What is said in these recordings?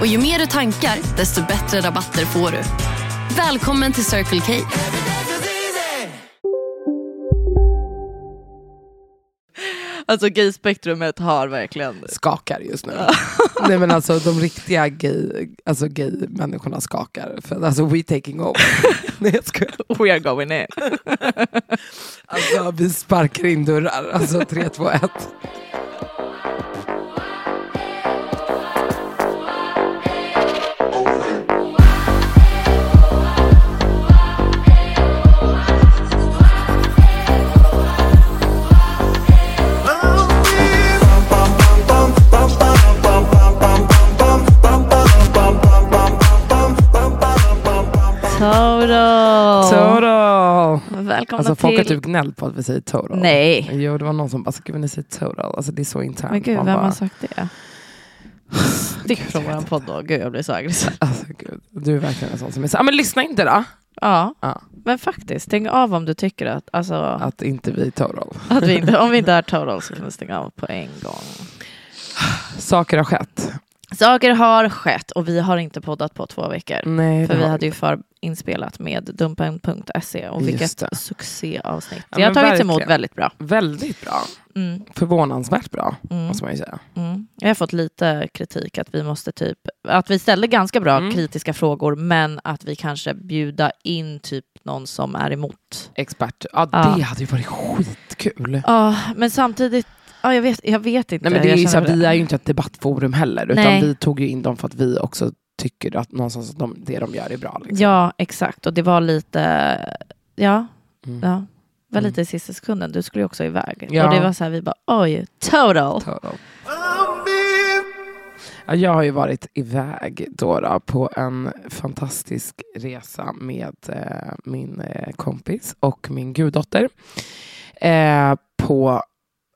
Och ju mer du tankar, desto bättre rabatter får du. Välkommen till Circle K. Alltså gayspektrumet har verkligen... skakar just nu. Nej men alltså de riktiga gay, alltså gay-människorna skakar. För alltså we taking over. Nej jag skojar. We are going in. Alltså vi sparkar in dörrar. Alltså 3, 2, 1. Total. Total! Välkomna Alltså folk har till... typ gnällt på att vi säger total. Nej. Jo det var någon som bara, ska ni säga total? Alltså det är så internt. Men gud, Man vem bara, har sagt det? Stick från våran podd då. Gud, jag blir så aggressiv. Alltså gud, du är verkligen en sån som är så, ja, men lyssna inte då. Ja, Ja, men faktiskt. Stäng av om du tycker att... Alltså, att inte vi är total. att vi inte, om vi inte är total så kan vi stänga av på en gång. Saker har skett. Saker har skett och vi har inte poddat på två veckor. Nej, För vi hade ju förinspelat med Dumpen.se och vilket succéavsnitt. Ja, det har tagits verkligen. emot väldigt bra. Väldigt bra. Mm, Förvånansvärt bra, mm, måste man ju säga. mm. Jag har fått lite kritik att vi måste typ, att vi ställde ganska bra Mm. kritiska frågor men att vi kanske bjuda in typ någon som är emot. Expert. Ja, Ja. det hade ju varit skitkul. Ja, men samtidigt, ja, jag, vet, jag vet inte. Nej, men det är ju så, vi är ju inte ett debattforum heller, utan Nej. vi tog ju in dem för att vi också tycker att någonstans att de, det de gör är bra. Liksom. Ja, exakt. Och det var lite, ja, Mm. ja. var Mm. lite i sista sekunden. Du skulle ju också iväg. Ja. Och det var så här, vi bara oj, total. Total. Ja, jag har ju varit iväg då, då på en fantastisk resa med eh, min eh, kompis och min guddotter. Eh, på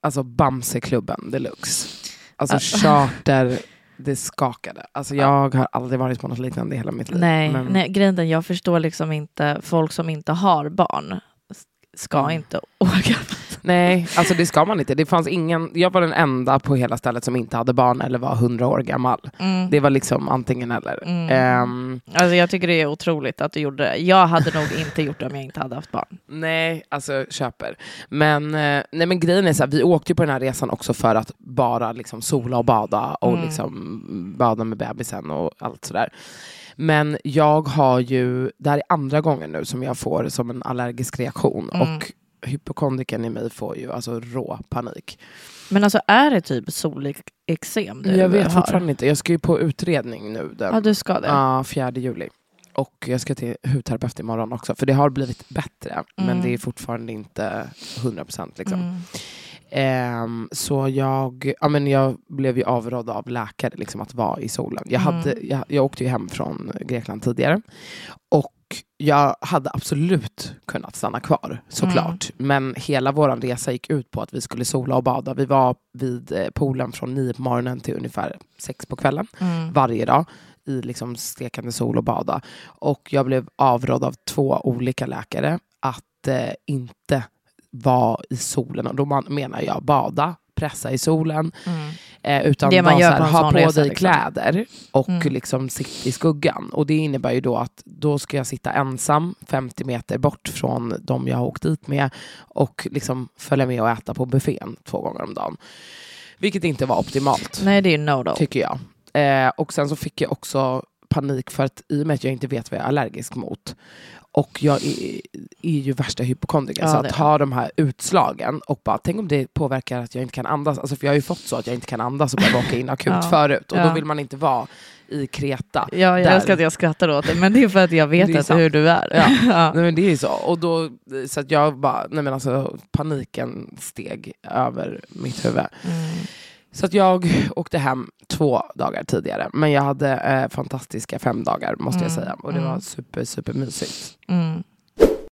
alltså Bamseklubben deluxe. Alltså charter, det skakade. Alltså jag har aldrig varit på något liknande i hela mitt liv. Nej, men- nej, grejen är, jag förstår liksom inte, folk som inte har barn ska Mm. inte åka. Nej, alltså det ska man inte. Det fanns ingen, jag var den enda på hela stället som inte hade barn eller var hundra år gammal. Mm. Det var liksom antingen eller. Mm. Ehm, Alltså jag tycker det är otroligt att du gjorde det. Jag hade nog inte gjort det om jag inte hade haft barn. nej, alltså köper. Men, eh, nej, men grejen är så här, vi åkte på den här resan också för att bara liksom sola och bada och Mm. liksom bada med bebisen och allt sådär. Men jag har ju, det här är andra gången nu som jag får som en allergisk reaktion Mm. och hypokondriken i mig får ju alltså rå panik. Men alltså är det typ solig eksem du jag vet har? fortfarande inte, jag ska ju på utredning nu den Ja, du ska det. Ja, 4 juli. Och jag ska till hudterapeut imorgon också, för det har blivit bättre. Men Mm. det är fortfarande inte 100% liksom. Mm. Ehm, så jag, ja, men jag blev ju avrådd av läkare liksom, att vara i solen. Jag, Mm. hade, jag, jag åkte ju hem från Grekland tidigare. Och jag hade absolut kunnat stanna kvar, såklart. Mm. Men hela vår resa gick ut på att vi skulle sola och bada. Vi var vid eh, poolen från nio på morgonen till ungefär sex på kvällen Mm. varje dag i liksom stekande sol och bada. Och jag blev avrådd av två olika läkare att eh, inte vara i solen. Och då menar jag bada, pressa i solen. Mm. Eh, utan Det man gör här, på ha på dig liksom. kläder och Mm. liksom sitta i skuggan. Och det innebär ju då att då ska jag sitta ensam 50 meter bort från de jag har åkt dit med och liksom följa med och äta på buffén två gånger om dagen. Vilket inte var optimalt Nej, det är no-do. tycker jag. Eh, och sen så fick jag också panik för att i och med att jag inte vet vad jag är allergisk mot och jag är, är ju värsta hypokondriker. Ja, så att ha de här utslagen och bara, tänk om det påverkar att jag inte kan andas. Alltså, för jag har ju fått så att jag inte kan andas och behöva åka in akut Ja. förut. Och då vill man inte vara i Kreta. Ja, jag Där. älskar att jag skrattar åt det, men det är för att jag vet att hur du är. Ja. Ja. Nej, men det är ju så. Och då, så att jag bara, nej men alltså paniken steg över mitt huvud. Mm. Så att jag åkte hem två dagar tidigare. Men jag hade eh, fantastiska fem dagar måste jag Mm, säga. Och det mm. var super, super mysigt. Mm.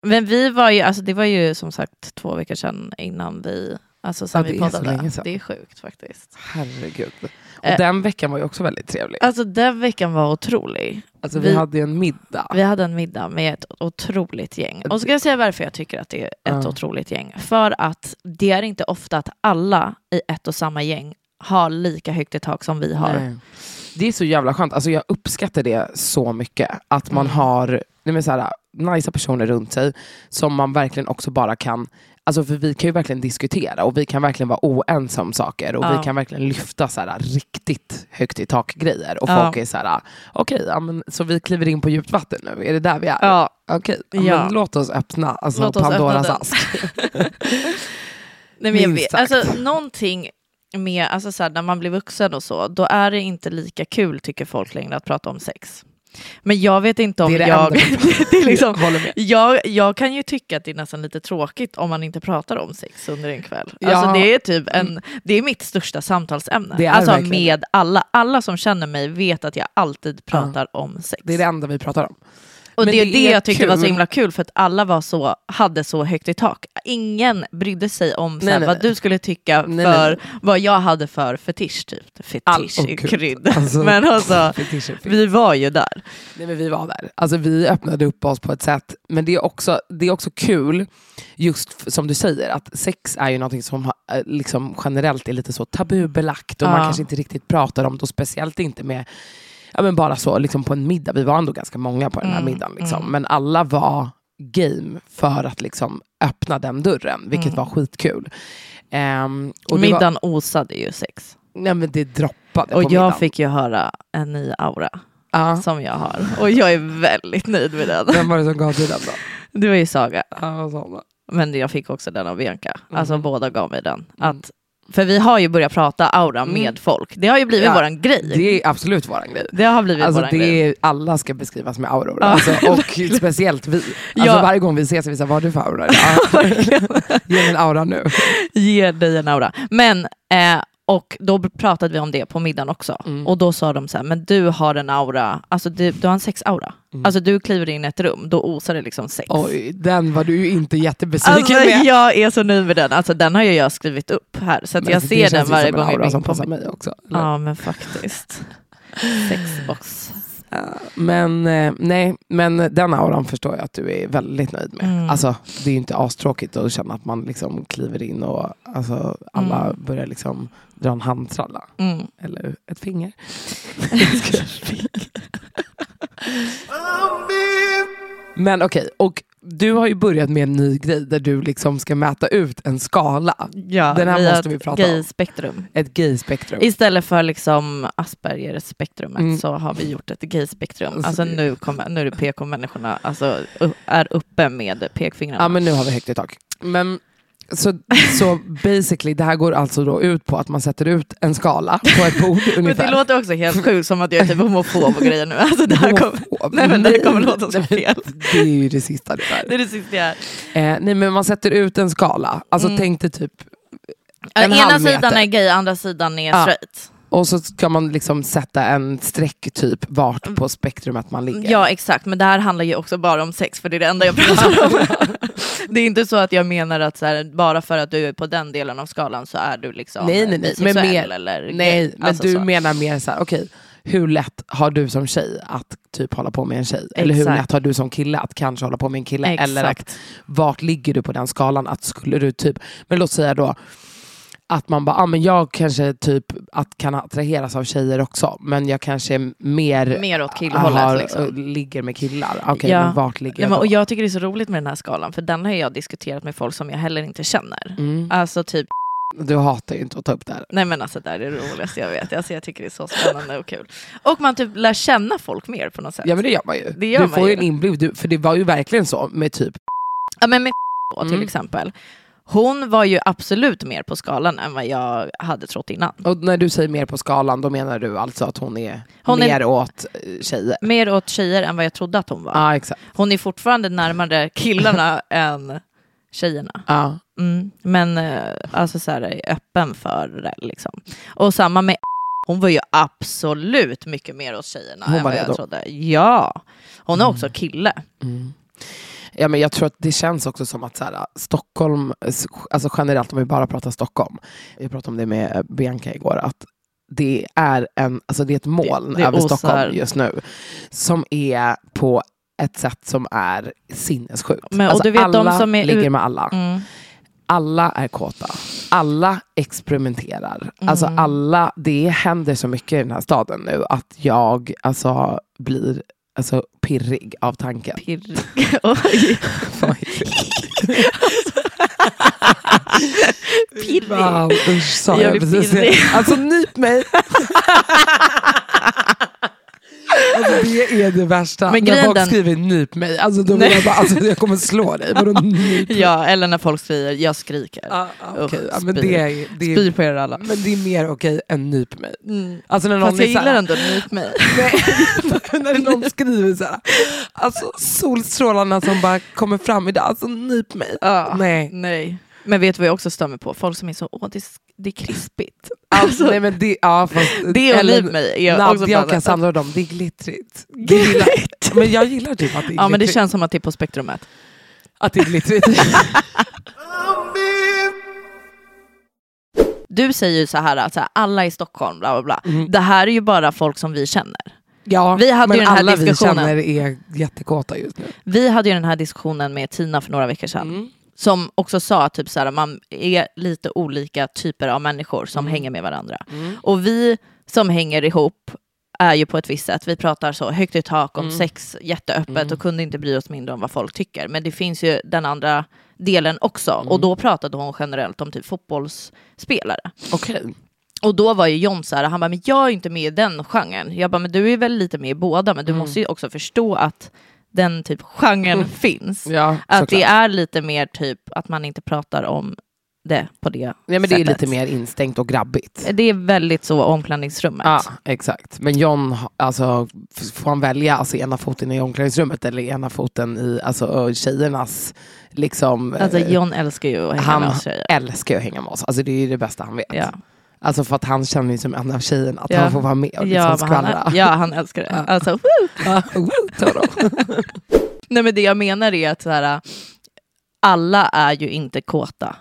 Men vi var ju, alltså det var ju som sagt två veckor sedan innan vi, alltså sen Ja, vi poddade. Det är sjukt faktiskt. Herregud. Och Eh. den veckan var ju också väldigt trevlig. Alltså den veckan var otrolig. Alltså vi, vi- hade ju en middag. Vi hade en middag med ett otroligt gäng. Och så ska jag säga varför jag tycker att det är ett Ja. otroligt gäng. För att det är inte ofta att alla i ett och samma gäng har lika högt i tak som vi har. Nej. Det är så jävla skönt. Alltså jag uppskattar det så mycket. Att man Mm. har nej men så här, nice personer runt sig som man verkligen också bara kan Alltså för vi kan ju verkligen diskutera och vi kan verkligen vara oense om saker och Ja. vi kan verkligen lyfta så här, riktigt högt i tak grejer och Ja. folk är så här, okej, ja, men, så vi kliver in på djupt vatten nu, är det där vi är? Ja, Okej, ja, Ja. men låt oss öppna alltså, Låt oss öppna Pandoras den. ask. Nej, men jag vet, alltså, någonting med, alltså, så här, när man blir vuxen och så, då är det inte lika kul tycker folk längre att prata om sex. Men jag vet inte om Det det jag... det är liksom, Jag jag, kan ju tycka att det är nästan lite tråkigt om man inte pratar om sex under en kväll. Ja. Alltså, det, är typ en, det är mitt största samtalsämne. Det är alltså verkligen med alla. Alla som känner mig vet att jag alltid pratar om sex. Det är det enda vi pratar om. Och Men det är det det jag tyckte var så kul. himla kul för att alla var så, hade så högt i tak. Ingen brydde sig om Nej, nej, vad nej. du skulle tycka för vad jag hade för fetisch. Typ. Fetisch är krydd. Alltså, Men alltså, vi var ju där. Nej, men vi var där. Alltså, vi öppnade upp oss på ett sätt, men det är också, det är också kul, just som du säger, att sex är ju någonting som eh, liksom, generellt är lite så tabubelagt och man Ja. kanske inte riktigt pratar om det, och speciellt inte med Ja, men bara så liksom på en middag, vi var ändå ganska många på den här Mm, middagen. Liksom. mm. Men alla var game för att liksom öppna den dörren, vilket Mm. var skitkul. Ehm, och Middagen osade ju sex. Var, nej, men det droppade Och på jag middagen. fick ju höra en ny aura Ja. som jag har. Och jag är väldigt nöjd med den. Vem var det som gav dig den då? Det var ju Saga. Då? Men jag fick också den av Bianca. Alltså Mhm. båda gav mig den. Mm. Att, för vi har ju börjat prata aura Mm. med folk. Det har ju blivit Ja, våran grej. Det är absolut våran grej. Det har blivit Alltså våran det grej. är, alla ska beskrivas med auror. Ja, Alltså, och speciellt vi. Alltså Ja. Varje gång vi ses vi såhär, vad har du för aura? Ja, ge mig en aura nu. Ge dig en aura. Men, eh, och då pratade vi om det på middagen också. Mm. Och då sa de så här, men du har en aura, alltså du, du har en sexaura. Mm. Alltså du kliver in i ett rum, då osar det liksom sex. Oj, den var du ju inte jättebesviken Alltså, med. jag är så nöjd med den. Alltså, den har ju jag skrivit upp här, så jag ser den varje gång jag in på mig också. eller? Ja, men faktiskt. Sexbox. Men eh, nej, men den auran förstår jag att du är väldigt nöjd med. Mm. Alltså, det är ju inte astråkigt att känna att man liksom kliver in och alltså, alla Mm. börjar liksom dra en handtralla. Mm. Eller ett finger. Men okej, och du har ju börjat med en ny grej där du liksom ska mäta ut en skala. Ja, Den här måste vi ett prata om. gay-spektrum. Ett gay-spektrum. Istället för liksom Asperger-spektrumet Mm. så har vi gjort ett gay-spektrum. Alltså, Alltså nu, kommer, nu är det PK-människorna alltså, är uppe med pekfingrarna. Ja men nu har vi högt i tak. Men så, så basically, det här går alltså då ut på att man sätter ut en skala på ett bord men ungefär. det låter också helt sjukt som att jag är typ homofob och grejer nu. Alltså, det, här kom, nej, men det kommer låta så men fel. Det är ju det sista det det är. det sista jag är. Eh, nej men man sätter ut en skala. Alltså Mm. tänk dig typ En Ena halv sidan är gay, andra sidan är Ja. straight. Och så ska man liksom sätta en streck typ vart på spektrumet man ligger. Ja exakt, men det här handlar ju också bara om sex för det är det enda jag pratar om. det är inte så att jag menar att här, bara för att du är på den delen av skalan så är du liksom Nej, nej, nej. Men mer- eller. Nej, men Alltså du så. menar mer så här, okej, hur lätt har du som tjej att typ hålla på med en tjej? Eller hur Exakt. lätt har du som kille att kanske hålla på med en kille? Eller att, Exakt. vart ligger du på den skalan? Att skulle du typ, men låt säga då att man bara, ah, men jag kanske typ att kan attraheras av tjejer också, men jag kanske mer Mer åt killhållet har- liksom. ligger med killar. Okej, Ja. men vart ligger Nej, jag då? och jag tycker det är så roligt med den här skalan för den har jag diskuterat med folk som jag heller inte känner. Mm. Alltså typ, Du hatar ju inte att ta upp det här. nej men alltså det här är det roligaste jag vet. Alltså, jag tycker det är så spännande och kul. Och man typ lär känna folk mer på något sätt. Ja men det gör man ju. Det gör du man får ju en inblick, för det var ju verkligen så med typ Ja, men med då, till Mm. exempel. Hon var ju absolut mer på skalan än vad jag hade trott innan. Och när du säger mer på skalan, då menar du alltså att hon är Hon är- mer åt eh, tjejer? Mer åt tjejer än vad jag trodde att hon var. Ja, exakt. Hon är fortfarande närmare killarna än tjejerna. Ja. Mm. Men eh, alltså så här, är öppen för det. Liksom. Och samma med hon var ju absolut mycket mer hos tjejerna Hon än vad jag då? trodde. Ja, hon är också kille. Mm. Ja, men jag tror att det känns också som att så här, Stockholm, alltså generellt om vi bara pratar Stockholm, jag pratade om det med Bianca igår, att det är, en, alltså det är ett moln Det- det över Stockholm just nu som är på ett sätt som är sinnessjukt. Men- och alltså du vet, alla som är ligger med alla. Mm. Alla är kåta. Alla experimenterar. Alltså Mm. alla, det händer så mycket i den här staden nu att jag alltså, blir alltså, pirrig av tanken. Pirrig. Oj. Pirrig. Wow, usch sa Jag jag, precis. pirrig. Alltså nyp mig! Alltså, det är det värsta. Men När folk skriver nyp mig, alltså, då vill jag, bara, alltså, jag kommer slå dig. Vadå nyp? Ja, eller när folk skriver jag skriker. Ja, ja, okej. Usch, ja, men, spyr. det är, det Spyr är, på er alla. men det är mer okej än nyp mig. Mm. Alltså när någon Fast jag gillar ändå nyp mig. Nej, när någon skriver så här, alltså solstrålarna som bara kommer fram idag, alltså nyp mig. Ja, Nej. nej. Men vet du vad jag också stör mig på? Folk som är så, åh det är, det är krispigt. Alltså, nej, men det, ja, fast, Det eller nyp mig är Nadja och. Cassandra och dem, det är glittrigt. Gillar, men jag gillar typ att det är Ja men det glittrigt. känns som att det är på spektrumet. Att det är glittrigt. Du säger ju så här så här, alla i Stockholm, bla bla bla. Mm. Det här är ju bara folk som vi känner. Ja, Vi hade men ju den här alla diskussionen. vi känner är jättekåta just nu. Vi hade ju den här diskussionen med Tina för några veckor sedan. Mm. Som också sa att typ så här, man är lite olika typer av människor som Mm. hänger med varandra. Mm. Och vi som hänger ihop är ju på ett visst sätt. Vi pratar så högt i tak om Mm. sex jätteöppet Mm. och kunde inte bry oss mindre om vad folk tycker. Men det finns ju den andra delen också. Mm. Och då pratade hon generellt om typ fotbollsspelare. Okej. Och då var ju John så här, han bara, men jag är inte med i den genren. Jag bara, men du är väl lite med i båda, men du Mm. måste ju också förstå att den typ genren finns. Ja, Att såklart. det är lite mer typ att man inte pratar om det på det Nej, men det är sättet. lite mer instängt och grabbigt. Det är väldigt så omklädningsrummet. Ja, exakt. Men John, alltså, får han välja alltså, ena foten i omklädningsrummet eller ena foten i alltså, tjejernas... Liksom, Alltså eh, John älskar ju att hänga han med oss tjejer. älskar ju att hänga med oss. Alltså, det är ju det bästa han vet. Ja. Alltså för att han känner ju som en av tjejerna, att Ja. han får vara med och liksom Ja, skvallra. han, ja, han älskar det. Ja. Alltså, woo! Nej, men det jag menar är att så här, alla är ju inte kåta.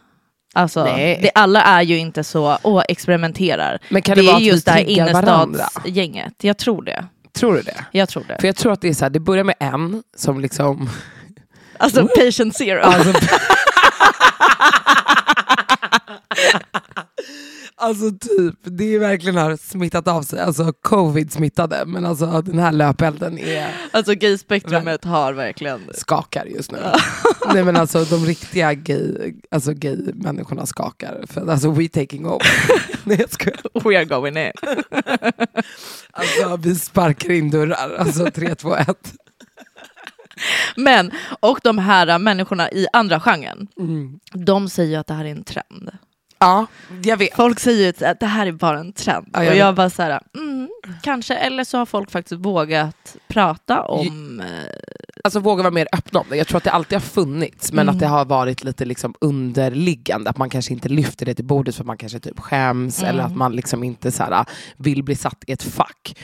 Alltså, det, alla är ju inte så, åh, experimenterar. Men kan det det, är just det här varandra? innerstadsgänget. Jag tror det. Tror du det? Jag tror det. För jag tror att det är så här, det börjar med en som liksom... Alltså patient zero. Alltså, alltså typ, det är verkligen har smittat av sig. Alltså covid smittade, men alltså den här löpelden är Alltså gayspektrumet har verkligen... skakar just nu. Nej men alltså de riktiga gay, alltså gay människorna skakar. För, alltså we taking over. Nej jag skojar. We are going in. Alltså vi sparkar in dörrar. Alltså 3, 2, 1. Men, och de här människorna i andra genren, Mm. de säger att det här är en trend. Ja, jag vet. Folk säger ju att det här är bara en trend. Ja, jag och jag vet. bara så här, mm, kanske, eller så har folk faktiskt vågat prata om... eh, Alltså våga vara mer öppna om det. Jag tror att det alltid har funnits men Mm. att det har varit lite liksom underliggande. Att man kanske inte lyfter det till bordet för att man kanske typ skäms Mm. eller att man liksom inte så här, vill bli satt i ett fack.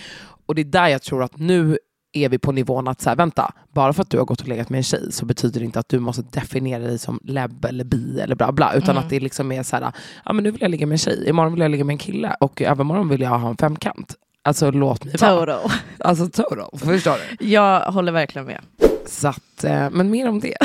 Och det är där jag tror att nu är vi på nivån att så här, vänta, bara för att du har gått och legat med en tjej så betyder det inte att du måste definiera dig som lebb eller bi eller bla bla. Utan Mm. att det liksom är så här, ja men nu vill jag ligga med en tjej, imorgon vill jag ligga med en kille och övermorgon vill jag ha en femkant. Alltså låt mig vara. Total. Alltså total, förstår du? Jag håller verkligen med. Så att, eh, men mer om det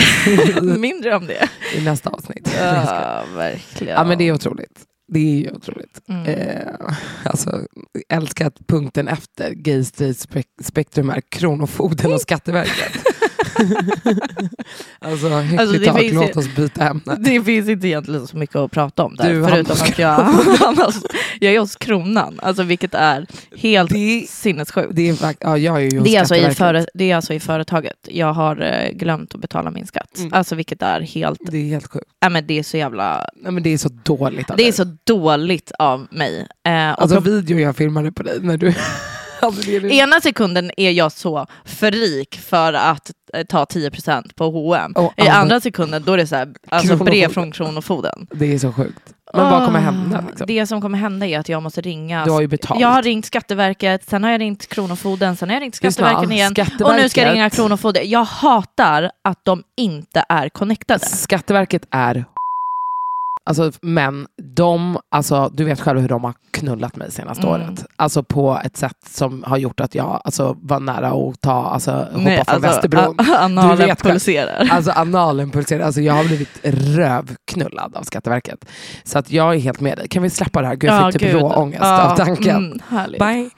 Mindre om det. i nästa avsnitt. Ja, verkligen. Ja men det är otroligt. Det är ju otroligt. Mm. Eh, alltså, älskar att punkten efter gay spek- spektrum är Kronofogden och Skatteverket. alltså högt Alltså, i det tak, finns låt oss byta ämne. Det finns inte egentligen så mycket att prata om där, Du förutom att jag jag är hos Kronan, alltså, vilket är helt Det, sinnessjukt. det är, ja, jag är ju Det är, alltså i före, det är alltså i företaget. Jag har eh, glömt att betala min skatt. Mm. Alltså vilket är helt, Det är helt sjukt. äh, men det är så jävla, Nej, men det är så dåligt av det är dig. så dåligt av mig. Eh, och Alltså prob- videon jag filmade på dig när du Ena sekunden är jag så frik för att eh, ta 10% på H&M. Och I andra- sekunden då är det så här, alltså brev från Kronofogden. Det är så sjukt. Men vad kommer Ah, hända? Liksom? Det som kommer hända är att jag måste ringa. Du har ju betalt. Jag har ringt Skatteverket, sen har jag ringt Kronofogden, sen har jag ringt Skatteverket igen. Och nu ska jag Skatteverket- ringa Kronofogden. Jag hatar att de inte är connectade. Skatteverket är Alltså, men de, alltså, du vet själv hur de har knullat mig senaste Mm. året. Alltså på ett sätt som har gjort att jag alltså, var nära att ta, alltså, hoppa Nej, från alltså, Västerbron. Analen Du vet pulserar. Alltså analen pulserar. Alltså jag har blivit rövknullad av Skatteverket. Så att jag är helt med dig. Kan vi släppa det här? Gud, jag fick typ gud. råångest Ja, av tanken. Mm. Bye.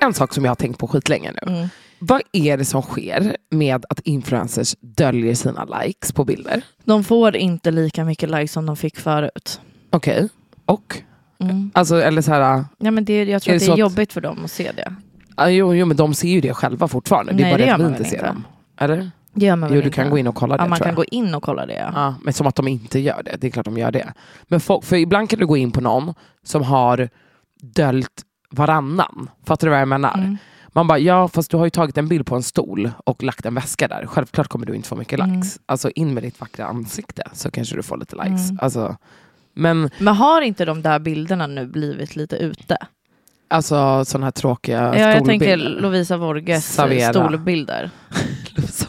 En sak som jag har tänkt på skitlänge nu. Mm. Vad är det som sker med att influencers döljer sina likes på bilder? De får inte lika mycket likes som de fick förut. Okej. Och? Mm. Alltså, eller så här, Ja, men det, jag tror Är att det är att- jobbigt för dem att se det. ah, jo, jo, men de ser ju det själva fortfarande. Det är Nej, bara det att vi inte ser inte. dem. Eller? Det gör man Jo, väl du inte? kan gå in och kolla det Ja, man kan gå in och kolla det. Ja. Ja, men som att de inte gör det. Det är klart de gör det. Men folk, för ibland kan du gå in på någon som har döljt varannan. Fattar du vad jag menar? Mm. Man bara, ja fast du har ju tagit en bild på en stol och lagt en väska där. Självklart kommer du inte få mycket Mm. likes. Alltså in med ditt vackra ansikte så kanske du får lite likes. Mm. Alltså, men Men har inte de där bilderna nu blivit lite ute? alltså sådana här tråkiga Ja, jag tänker stolbilder. Lovisa Vorges Savera. stolbilder. Lovisa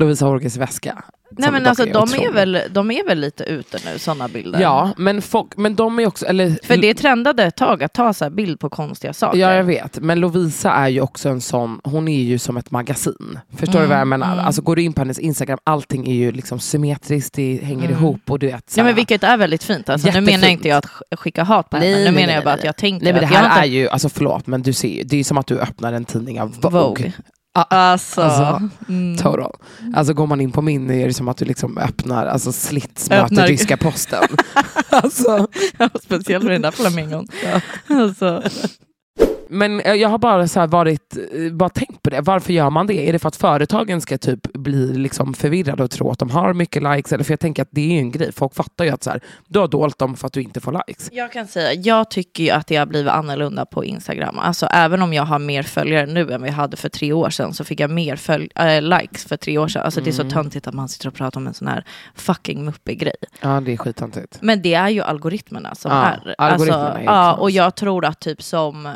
Lovisa Horges väska. Nej men alltså de är, väl, de är väl lite ute nu, sådana bilder? Ja, men, folk, men de är också... Eller, För det trendade ett tag att ta så bild på konstiga saker. Ja, jag vet. Men Lovisa är ju också en sån, hon är ju som ett magasin. Förstår Mm, du vad jag menar? mm. Alltså går du in på hennes Instagram, allting är ju liksom symmetriskt, det hänger Mm. ihop och du vet. Ja, såhär- men vilket är väldigt fint. Alltså, nu menar jag inte jag att sk- skicka hat på henne. Nej, Nu menar nej, jag bara nej, att jag tänker Nej men det här är inte... ju, alltså förlåt men du ser ju, det är som att du öppnar en tidning av Vogue. Vogue. Ah, Alltså, Alltså, mm. Total. Alltså går man in på min är det som att du liksom öppnar alltså slits möter Öppnar- ryska posten. alltså, Ja, speciellt med den där flamingon. Alltså, men eh, jag har bara så varit, eh, bara tänkt på det. Varför gör man det? Är det för att företagen ska typ bli liksom förvirrade och tro att de har mycket likes? Eller för jag tänker att det är ju en grej. Folk fattar ju att så här, du har dolt dem för att du inte får likes. jag kan säga, jag tycker ju att det har blivit annorlunda på Instagram. Alltså även om jag har mer följare nu än vi hade för tre år sedan så fick jag mer följ- äh, likes för tre år sedan. Alltså det är så Mm. töntigt att man sitter och pratar om en sån här fucking muppig grej. Ja, det är skittöntigt. Men det är ju algoritmerna som Ja, är. algoritmerna alltså, är ja, och jag tror att typ som,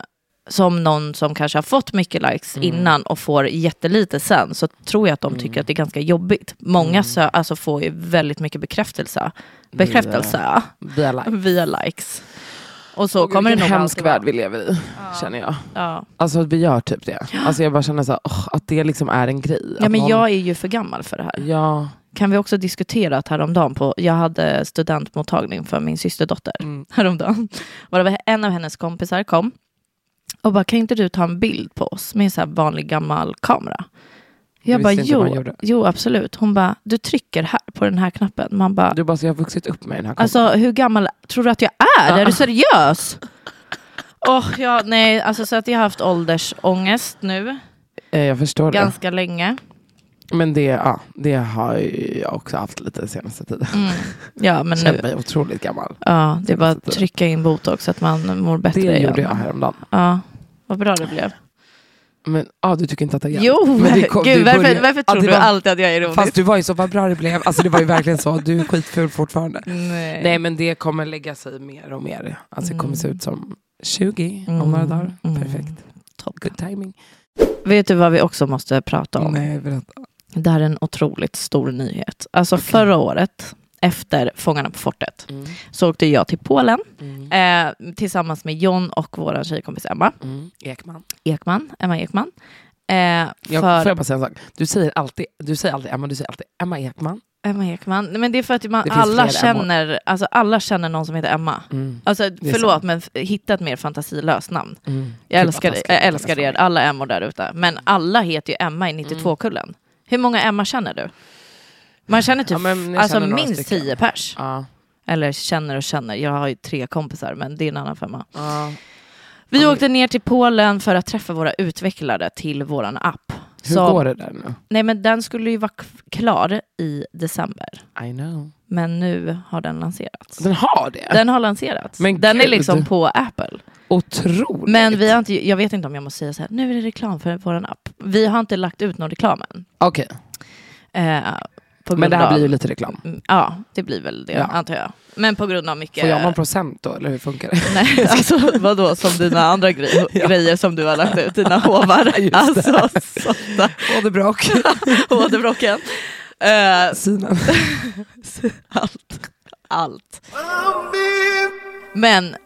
som någon som kanske har fått mycket likes Mm. innan och får jättelite sen så tror jag att de Mm. tycker att det är ganska jobbigt. Många Mm. sö- alltså, får ju väldigt mycket bekräftelse, bekräftelse Via like. via likes. Och så Åh, kommer det nog hemsk värld vi lever i, Ja. känner jag. Ja. Alltså vi gör typ det. Alltså jag bara känner så här, åh, att det liksom är en grej. ja, men någon- jag är ju för gammal för det här. Ja. Kan vi också diskutera att häromdagen på, jag hade studentmottagning för min systerdotter. Mm. häromdagen. Och det var en av hennes kompisar kom och bara, kan inte du ta en bild på oss med en så här vanlig gammal kamera? Jag bara, jo, jo absolut. Hon bara, du trycker här på den här knappen. Man bara, Du bara, så jag har vuxit upp med den här alltså hur gammal tror du att jag är? Är du seriös? Åh, ja, nej, alltså så att jag har haft åldersångest nu Eh, Jag förstår det. ganska länge. Men det, ja, det har jag också haft lite senaste tiden. Mm. Ja, men Känt nu, mig otroligt gammal. ja, det är bara att trycka in botox så att man mår bättre. Det gjorde jag häromdagen. Ja, vad bra det blev. Men ah, du tycker inte att det har hjälpt? Jo, Men det kom- gud, varför, började- varför tror du var- alltid att jag är ironisk? Fast du var ju så, vad bra det blev. Alltså det var ju verkligen så. Du är skitful fortfarande. Nej. Nej men det kommer lägga sig mer och mer. Alltså det kommer se ut som 20 om Mm. några dagar. Mm. Perfekt. Toppen. Good timing. Vet du vad vi också måste prata om? Nej, berätta. Det här är en otroligt stor nyhet. Alltså Okej. förra året, efter Fångarna på fortet, Mm. så åkte jag till Polen Mm. eh, tillsammans med John och vår tjejkompis Emma Mm. Ekman. Ekman. Emma Ekman. Eh, Jag, för Får jag bara säga en sak? Du säger alltid, du säger alltid Emma, du säger alltid Emma Ekman. Emma Ekman. Nej, Men det är för att man, alla, känner, alltså, alla känner någon som heter Emma. Mm. Alltså, förlåt, men hitta ett mer fantasilöst namn. Mm. Jag vad älskar, jag älskar er, alla Emmor där ute. Men alla heter ju Emma i 92-kullen. Hur många Emma känner du? Man känner typ Ja, men alltså känner minst stycken. tio pers. Ja. Eller känner och känner. Jag har ju tre kompisar, men det är en annan femma. Ja. Vi men- åkte ner till Polen för att träffa våra utvecklare till våran app. Hur Så- går det där nu? Nej, men den skulle ju vara klar i december. I know. Men nu har den lanserats. Den har det? Den har lanserats. Men den är gud. liksom på Apple. Otroligt. Men vi har inte, jag vet inte om jag måste säga så här, nu är det reklam för vår app. Vi har inte lagt ut någon reklam än. Okej, Eh, på men grund det här av- blir ju lite reklam. Mm, Ja, det blir väl det Ja. antar jag. Men på grund av mycket... Får jag någon procent då, eller hur funkar det? Nej, alltså vadå som dina andra gre- grejer som du har lagt ut, dina hovar. Just det. alltså sådana Åderbråck. åderbråcken. Eh, Synen. allt. Allt. Men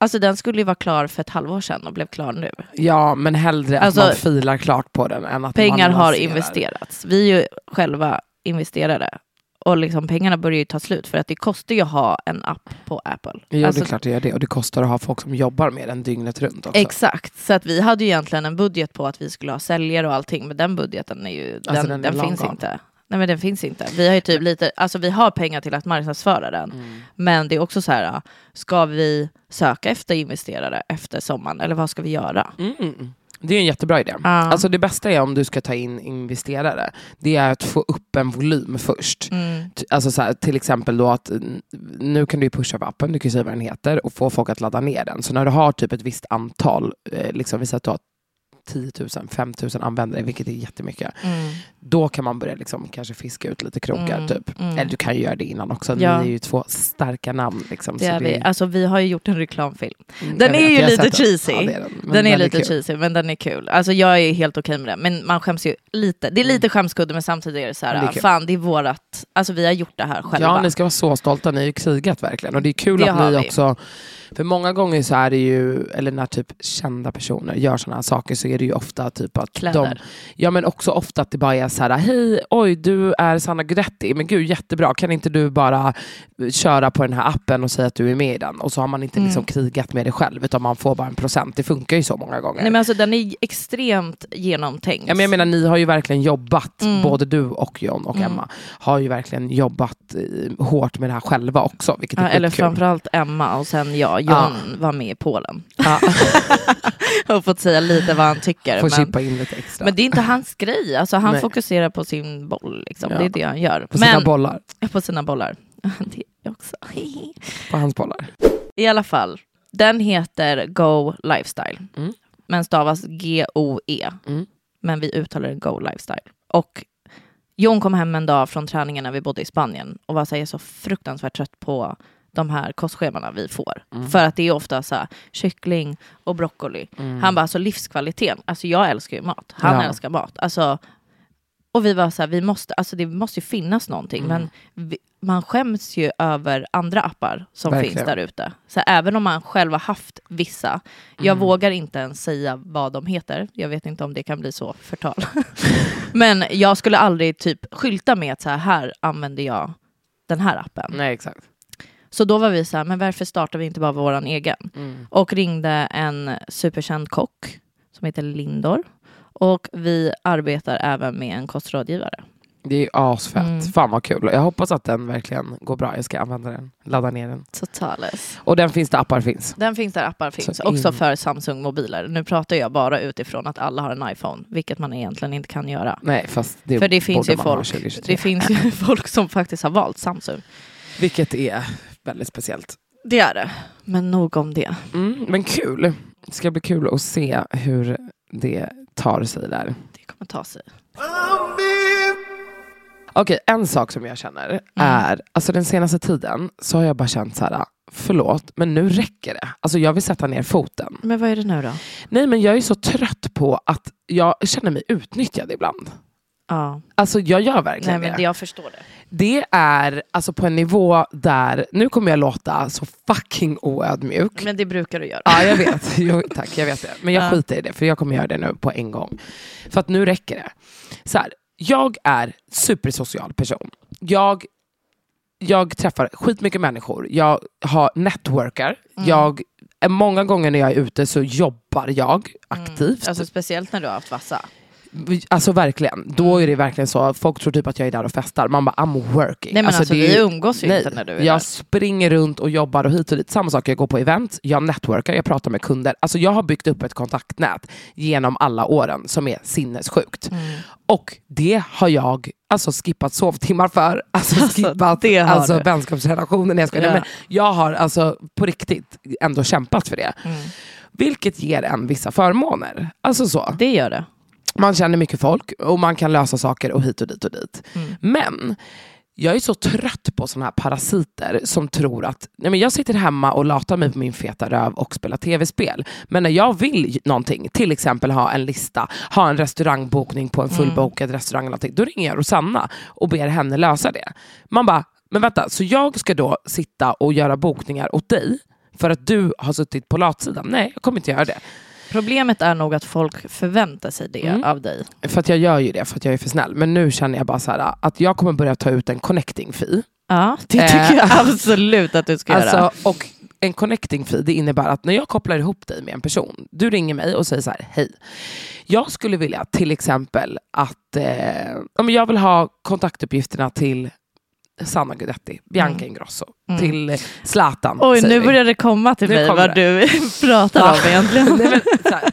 alltså den skulle ju vara klar för ett halvår sedan och blev klar nu. Ja, men hellre Alltså, att man filar klart på den än att Pengar man har investerats. Vi är ju själva investerare. Och liksom pengarna börjar ju ta slut för att det kostar ju att ha en app på Apple. Jo, Alltså, det är klart det gör det. Och det kostar att ha folk som jobbar med den dygnet runt också. Exakt, så att vi hade ju egentligen en budget på att vi skulle ha säljare och allting, men den budgeten är ju, den, Alltså, den, den är finns lång inte. Nej men den finns inte. Vi har ju typ lite, alltså vi har pengar till att marknadsföra den, Mm. men det är också så här, ska vi söka efter investerare efter sommaren, eller vad ska vi göra? Mm. Det är en jättebra idé. Ja. Alltså det bästa är om du ska ta in investerare, det är att få upp en volym först. Mm. Alltså så här, till exempel då att nu kan du pusha på appen, du kan säga vad den heter och få folk att ladda ner den. Så när du har typ ett visst antal, eh, liksom vi säger att du har 10 000, 5 000 användare, vilket är jättemycket. Mm. Då kan man börja liksom kanske fiska ut lite krokar. Mm, Typ. mm. Eller du kan ju göra det innan också. Ja. Ni är ju två starka namn. Liksom, Det så är vi. Alltså vi har ju gjort en reklamfilm. Mm, Den är ju lite den. cheesy. Ja, det är den. Men den är lite kul. cheesy men den är kul. Alltså jag är helt okej med det. Men man skäms ju lite. Det är lite skämskudde men samtidigt är det så här, Mm. Det är fan det är vårat, alltså vi har gjort det här själva. Ja, ni ska vara så stolta. Ni har ju krigat verkligen. Och det är kul Det att ni vi. också... För många gånger så är det ju, eller när typ kända personer gör sådana här saker så är det ju ofta typ att de... Kläder. Ja men också ofta att det bara är så här, hej, oj du är Sanna Guidetti, men gud jättebra, kan inte du bara köra på den här appen och säga att du är med i den? Och så har man inte Mm. liksom krigat med det själv utan man får bara en procent. Det funkar ju så många gånger. Nej men alltså den är extremt genomtänkt. Ja, men jag menar, ni har ju verkligen jobbat, Mm. både du och John och Mm. Emma, har ju verkligen jobbat eh, hårt med det här själva också, vilket är Ja, eller skitkul. framförallt Emma och sen jag, John var med i Polen. Ja, och fått säga lite vad han tycker. får Men, in lite extra. men det är inte hans grej, alltså, han Nej. fokuserar på sin boll. Liksom. Ja. Det är det han gör. på sina men, bollar. på sina bollar. det är också. På hans bollar. I alla fall, den heter Go Lifestyle. Mm. Men stavas G-O-E. Mm. Men vi uttalar den Go Lifestyle. Och Jon kom hem en dag från träningen när vi bodde i Spanien och var så, här, så fruktansvärt trött på de här kostschemana vi får. Mm. För att det är ofta så här, kyckling och broccoli. Mm. Han bara, alltså livskvaliteten. Alltså jag älskar ju mat. Han Ja. älskar mat. Alltså, och vi var så här, vi måste, alltså det måste ju finnas någonting. Mm. Men vi, man skäms ju över andra appar som Verkligen. finns där ute. Så även om man själv har haft vissa. Jag Mm. vågar inte ens säga vad de heter. Jag vet inte om det kan bli så förtal. Men jag skulle aldrig typ skylta med att så här, här använder jag den här appen. Nej, exakt. Så då var vi så här, men varför startar vi inte bara våran egen? Mm. och ringde en superkänd kock som heter Lindor. Och vi arbetar även med en kostrådgivare. Det är ju asfett. Mm. Fan vad kul. Jag hoppas att den verkligen går bra. Jag ska använda den, ladda ner den. Totales. Och den finns där appar finns. Den finns där appar finns, Så in- också för Samsung-mobiler. Nu pratar jag bara utifrån att alla har en iPhone, vilket man egentligen inte kan göra. Nej, fast det för det finns ju folk, 2023. det finns ju folk som faktiskt har valt Samsung. Vilket är väldigt speciellt. Det är det. Men nog om det. Mm, men kul. Det ska bli kul att se hur det tar sig där. Det kommer ta sig. Okej, en sak som jag känner Mm. är, alltså den senaste tiden så har jag bara känt så här, förlåt, men nu räcker det. Alltså jag vill sätta ner foten. Men vad är det nu då? Nej, men jag är så trött på att jag känner mig utnyttjad ibland. Ja. Alltså jag gör Nej, verkligen men det. jag förstår det. Det är alltså på en nivå där, nu kommer jag låta så fucking oödmjuk. Men det brukar du göra. Ja, jag vet. Jo, tack, jag vet det. Men jag Ja. skiter i det, för jag kommer göra det nu på en gång. För att nu räcker det. Så här, jag är supersocial person. Jag, jag träffar skitmycket människor. Jag har networkar. Mm. Jag, många gånger när jag är ute så jobbar jag aktivt. Alltså speciellt när du har haft vassa. Alltså verkligen, då är det verkligen så. Folk tror typ att jag är där och festar. Man bara, I'm working. Nej men alltså, det är vi ju- umgås ju Nej, inte när du är jag där. springer runt och jobbar och hit och dit. Samma sak, jag går på event, jag networkar, jag pratar med kunder. Alltså jag har byggt upp ett kontaktnät genom alla åren som är sinnessjukt. Mm. Och det har jag alltså skippat sovtimmar för. Alltså Alltså, skippat alltså, du. vänskapsrelationer. Nej, Jag, skojar. Ja. Men jag har alltså på riktigt ändå kämpat för det. Mm. Vilket ger en vissa förmåner. Alltså så. Det gör det. Man känner mycket folk och man kan lösa saker och hit och dit och dit. Mm. Men jag är så trött på såna här parasiter som tror att nej men jag sitter hemma och latar mig på min feta röv och spelar tv-spel. Men när jag vill någonting, till exempel ha en lista, ha en restaurangbokning på en fullbokad restaurang, eller någonting, då ringer jag Rosanna och ber henne lösa det. Man bara, men vänta, så jag ska då sitta och göra bokningar åt dig för att du har suttit på latsidan? Nej, jag kommer inte göra det. Problemet är nog att folk förväntar sig det Mm. av dig. För att jag gör ju det för att jag är för snäll. Men nu känner jag bara så här, att jag kommer börja ta ut en connecting fee. Ja, det Eh, tycker jag absolut att du ska göra. Alltså, och en connecting fee det innebär att när jag kopplar ihop dig med en person, du ringer mig och säger så här, hej. Jag skulle vilja till exempel att eh, jag vill ha kontaktuppgifterna till Sanna Guidetti, Bianca Mm. Ingrosso, Mm. till eh, Zlatan. Oj, nu börjar det komma till Nu mig vad du pratar Ja. om egentligen. Nej, men, så här.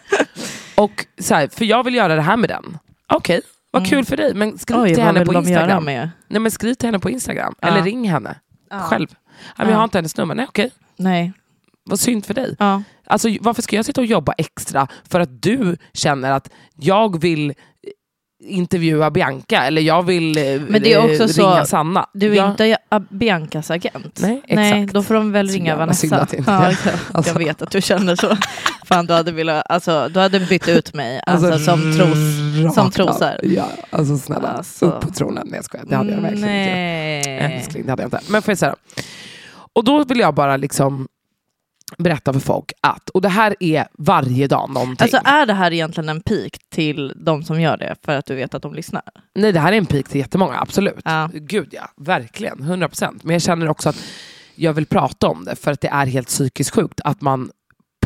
Och så här, för jag vill göra det här med den. Okej, vad Mm. kul för dig. Men skriv Oj, till henne på Instagram. Nej, men skriv till henne på Instagram. Ja. Eller ring henne själv. Ja. Jag har inte hennes nummer. Nej, okej. Nej. Vad synd för dig. Ja. Alltså, varför ska jag sitta och jobba extra för att du känner att jag vill intervjua Bianca eller jag vill eh, Men det är också eh, så- ringa Sanna? Du är jag, inte Biancas agent. Nej, Nej, exakt. då får de väl Så ringa synd Vanessa. inte Ja, jag- jag, alltså. jag vet att du känner så. Fan, du hade, velat, alltså, du hade bytt ut mig alltså, som, tros, som trosor. Ja, alltså snälla. Alltså. Upp på tronen. Nej, jag skojar. Det hade jag verkligen inte. Nej. Älskling, det hade jag inte. Men får jag säga. Och då vill jag bara liksom berätta för folk att, och det här är varje dag någonting. Alltså är det här egentligen en pik till de som gör det för att du vet att de lyssnar? Nej det här är en pik till jättemånga, absolut. Ja. Gud ja, verkligen, 100%. Men jag känner också att jag vill prata om det för att det är helt psykiskt sjukt att man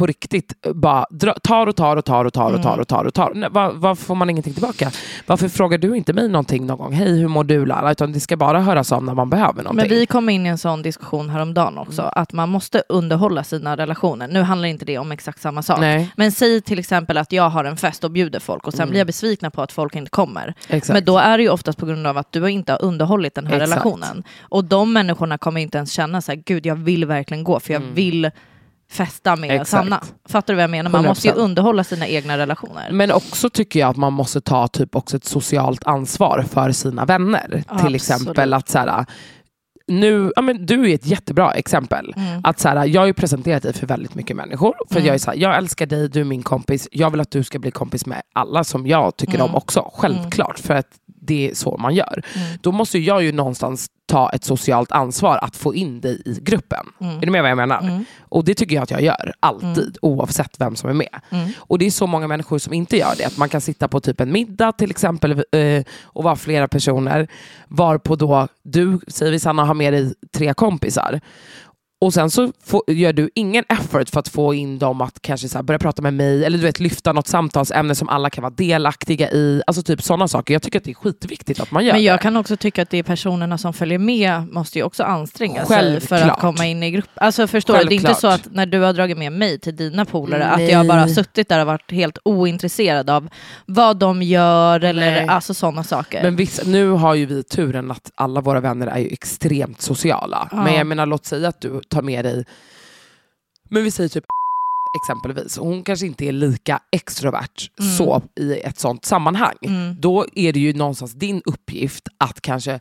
på riktigt bara dra, tar och tar och tar och tar och tar och tar och tar. Nej, var, varför får man ingenting tillbaka? Varför frågar du inte mig någonting någon gång? Hej, hur mår du Lara? Utan det ska bara höras av när man behöver någonting. Men vi kom in i en sån diskussion häromdagen också, Mm. att man måste underhålla sina relationer. Nu handlar inte det om exakt samma sak. Nej, Men säg till exempel att jag har en fest och bjuder folk och sen Mm. blir jag besvikna på att folk inte kommer. exakt. Men då är det ju oftast på grund av att du inte har underhållit den här Exakt. relationen. Och de människorna kommer inte ens känna så här, gud jag vill verkligen gå för jag Mm. vill festa med Exakt. Sanna. Fattar du vad jag menar? Man måste ju 100%. underhålla sina egna relationer. Men också tycker jag att man måste ta typ också ett socialt ansvar för sina vänner. Till Absolut. exempel att så här, nu, ja, men du är ett jättebra exempel. Mm. Att så här, jag har ju presenterat dig för väldigt mycket människor. För Mm. jag är så här, jag älskar dig, du är min kompis. Jag vill att du ska bli kompis med alla som jag tycker Mm. om också. Självklart, för att det är så man gör. Mm. Då måste jag ju någonstans ta ett socialt ansvar att få in dig i gruppen. Mm. Är du med vad jag menar? Mm. Och det tycker jag att jag gör, alltid, oavsett vem som är med. Mm. Och det är så många människor som inte gör det. Att man kan sitta på typ en middag till exempel eh, och vara flera personer. Varpå då du, säger vi Sanna, har med dig tre kompisar. Och sen så får, gör du ingen effort för att få in dem att kanske så börja prata med mig eller du vet, lyfta något samtalsämne som alla kan vara delaktiga i. Alltså typ sådana saker. Jag tycker att det är skitviktigt att man gör Men jag det. kan också tycka att det är personerna som följer med måste ju också anstränga sig för att Självklart. komma in i grupp. Alltså förstår du, det är inte så Självklart. att när du har dragit med mig till dina polare att jag bara suttit där och varit helt ointresserad av vad de gör eller Nej. alltså sådana saker. Men vissa, nu har ju vi turen att alla våra vänner är ju extremt sociala. Ja. Men jag menar, låt säga att du tar med dig, men vi säger typ exempelvis, hon kanske inte är lika extrovert Mm. så i ett sånt sammanhang. Mm. Då är det ju någonstans din uppgift att kanske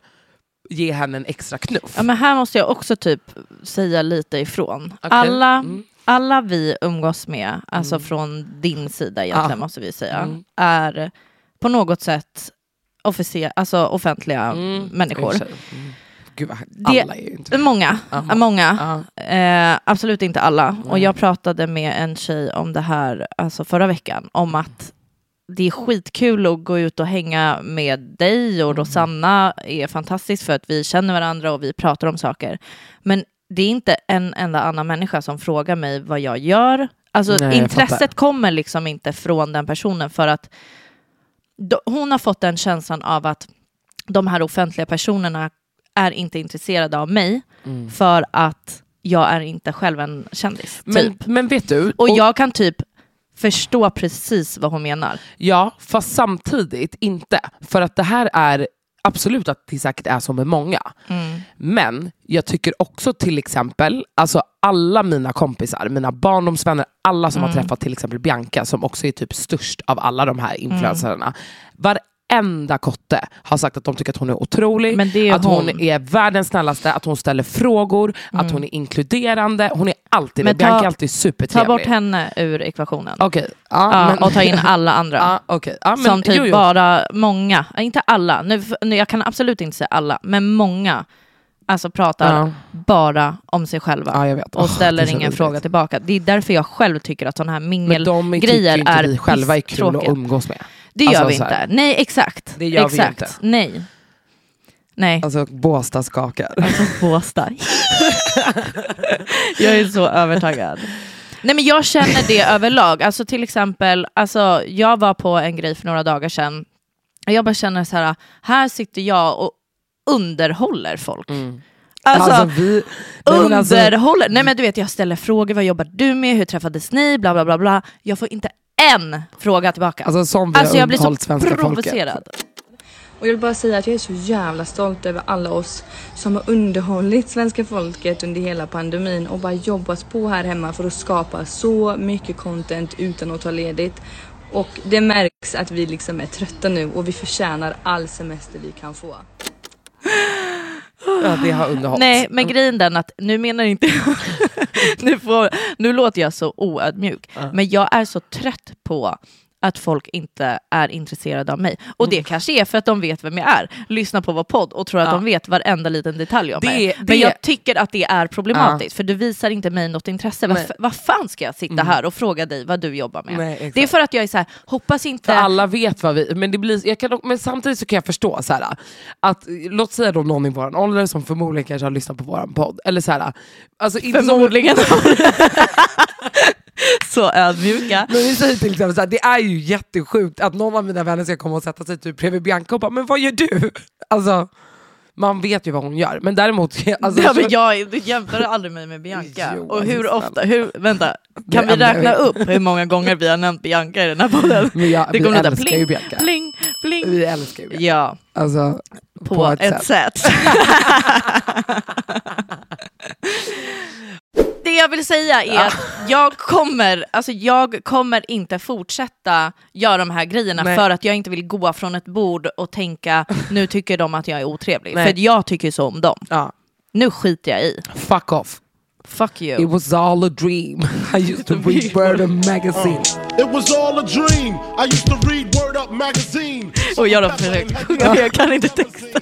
ge henne en extra knuff. Ja, men här måste jag också typ säga lite ifrån. Okej. Alla, Mm. alla vi umgås med, alltså Mm. från din sida egentligen Ah. måste vi säga, Mm. är på något sätt officer, alltså offentliga Mm. människor. Och. Mm. Gud Det- alla är ju inte Många, Aha. många. Ja. Eh, absolut inte alla. Och Nej. jag pratade med en tjej om det här alltså förra veckan, om att det är skitkul att gå ut och hänga med dig och Mm. Rosanna är fantastiskt för att vi känner varandra och vi pratar om saker. Men det är inte en enda annan människa som frågar mig vad jag gör. Alltså Nej, intresset kommer liksom inte från den personen för att hon har fått den känslan av att de här offentliga personerna är inte intresserade av mig Mm. för att jag är inte själv en kändis. Men, typ. men vet du, Och jag kan typ förstå precis vad hon menar. Ja, fast samtidigt inte. För att det här är absolut att det säkert är så med många. Men jag tycker också till exempel, alltså alla mina kompisar, mina barndomsvänner, alla som har träffat till exempel Bianca som också är typ störst av alla de här influencerna. Varenda kotte har sagt att de tycker att hon är otrolig, är att hon. hon. är världens snällaste, att hon ställer frågor, att hon är inkluderande. Hon är alltid Men det. Bianca ta- är alltid Ta supertrevlig. bort henne ur ekvationen. Okej, ja, Ja, men- och ta in alla andra. Ja, okej. Ja, men- som typ jo, jo. bara många, inte alla, nu, nu, jag kan absolut inte säga alla, men många alltså pratar Ja. bara om sig själva vet. och ställer är så ingen fråga tillbaka. Det är därför jag själv tycker att sådana här Men de tycker mingelgrejer inte är vi själva är kul att umgås med. Det gör Alltså, vi inte. Nej, exakt. Det gör vi exakt. inte. Nej. Nej. Alltså Båstad skakar. Alltså Båstad. jag är så övertaggad. Nej men jag känner det överlag. Alltså till exempel, alltså, jag var på en grej för några dagar sedan. Och jag bara känner så här, här sitter jag och underhåller folk. Alltså, Alltså, vi... Alltså- underhåller. Nej men du vet jag ställer frågor, vad jobbar du med, hur träffades ni, bla bla bla bla. Jag får inte en fråga tillbaka. Alltså som vi Alltså jag blir så svenska folket. provocerad. Och jag vill bara säga att jag är så jävla stolt över alla oss som har underhållit svenska folket under hela pandemin och bara jobbat på här hemma för att skapa så mycket content utan att ta ledigt. Och det märks att vi liksom är trötta nu och vi förtjänar all semester vi kan få. Ja, det har underhållit. Nej, men grejen den att nu menar inte nu, får, nu låter jag så oödmjuk, men jag är så trött på att folk inte är intresserade av mig. Och Mm. det kanske är för att de vet vem jag är, lyssnar på vår podd och tror att Ja. de vet varenda liten detalj om Det- mig. det- Men jag tycker att det är problematiskt, för du visar inte mig något intresse. Vad, vad fan ska jag sitta här och fråga dig vad du jobbar med? Nej, det är för att jag är så här, hoppas inte... För alla vet vad vi... Men, det blir, jag kan, men samtidigt så kan jag förstå så här, att låt säga då någon i vår ålder som förmodligen kanske har lyssnat på vår podd. Eller så här, alltså inte som- Förmodligen. så ödmjuka. Men vi säger till exempel så här, det är ju jättesjukt att någon av mina vänner ska komma och sätta sig typ bredvid Bianca och bara, men vad gör du? Alltså, man vet ju vad hon gör. Men däremot... Alltså, ja, men jag, du jämför aldrig mig med Bianca. Jo, och hur alltså, ofta, hur, vänta, kan vi räkna upp hur många gånger vi har nämnt Bianca i den här podden? jag, Det vi kommer låta älskar ju pling, Bianca. pling, pling. Vi älskar ju Bianca. Ja, Alltså, på, ett, sätt. Det jag vill säga är att jag kommer, alltså jag kommer inte fortsätta göra de här grejerna Nej. för att jag inte vill gå från ett bord och tänka nu tycker de att jag är otrevlig. Nej. För jag tycker så om dem. Ja. Nu skiter jag i. Fuck off. Fuck you. It was all a dream. I used to read Word Up magazine. It was all a dream. I used to read Word Up magazine. Och jag sjunga men jag kan inte texten.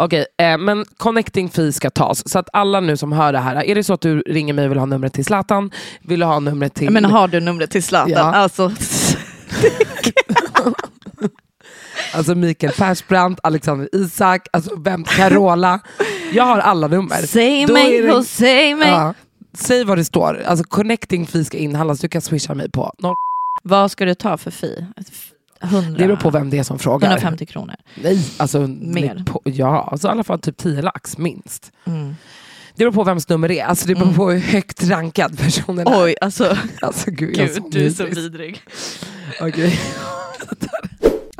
Okej, eh, men connecting fee ska tas. Så att alla nu som hör det här, är det så att du ringer mig och vill ha numret till Zlatan, vill du ha numret till... Men har du numret till Zlatan? Ja. Alltså, alltså Mikael Persbrandt, Alexander Isak, alltså vem, Carola. Jag har alla nummer. Säg Då mig det- och säg mig. Ja, säg vad det står. Alltså connecting fee ska inhandlas, du kan swisha mig på. noll- Vad ska du ta för fi? 100, Det beror på vem det är som frågar. 150 kronor. Nej, alltså, Mer. På, ja, alltså i alla fall typ 10 lax minst. Mm. Det beror på vems nummer det är. Alltså det beror Mm. på hur högt rankad personen är. Oj, alltså, Alltså gud, gud, är du är så vidrig. Okej.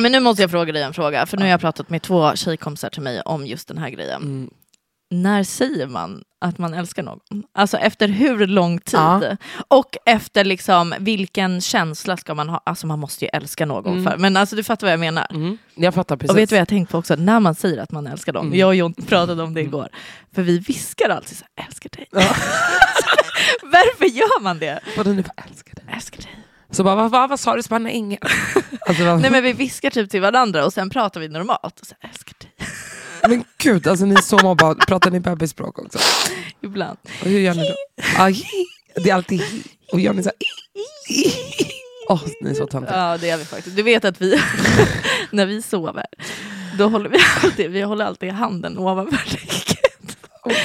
Men nu måste jag fråga dig en fråga, för nu har jag pratat med två tjejkompisar till mig om just den här grejen. Mm. När säger man att man älskar någon? Alltså efter hur lång tid? Ja. Och efter liksom vilken känsla ska man ha? Alltså man måste ju älska någon Mm. för. Men alltså du fattar vad jag menar. Mm. Jag fattar precis. Och vet du vad jag tänkt på också? När man säger att man älskar dem. Mm. Jag och John pratade om det igår. För vi viskar alltid så här, älskar dig. Varför gör man det? Vadå nu älskar dig? Älskar dig. Så bara, vad, vad, vad sa du? Så bara, nej ingen. Alltså, Nej men vi viskar typ till varandra och sen pratar vi normalt. Och så här, älskar dig. Men gud, alltså ni är så mobba. Pratar ni bebisspråk också? Ibland. Och hur gör ni då? Ah, det är alltid. Och gör ni så här. Åh, ni är så töntiga. Ja det gör vi faktiskt. Du vet att vi, när vi sover, då håller vi alltid, vi håller alltid handen ovanför ryggen.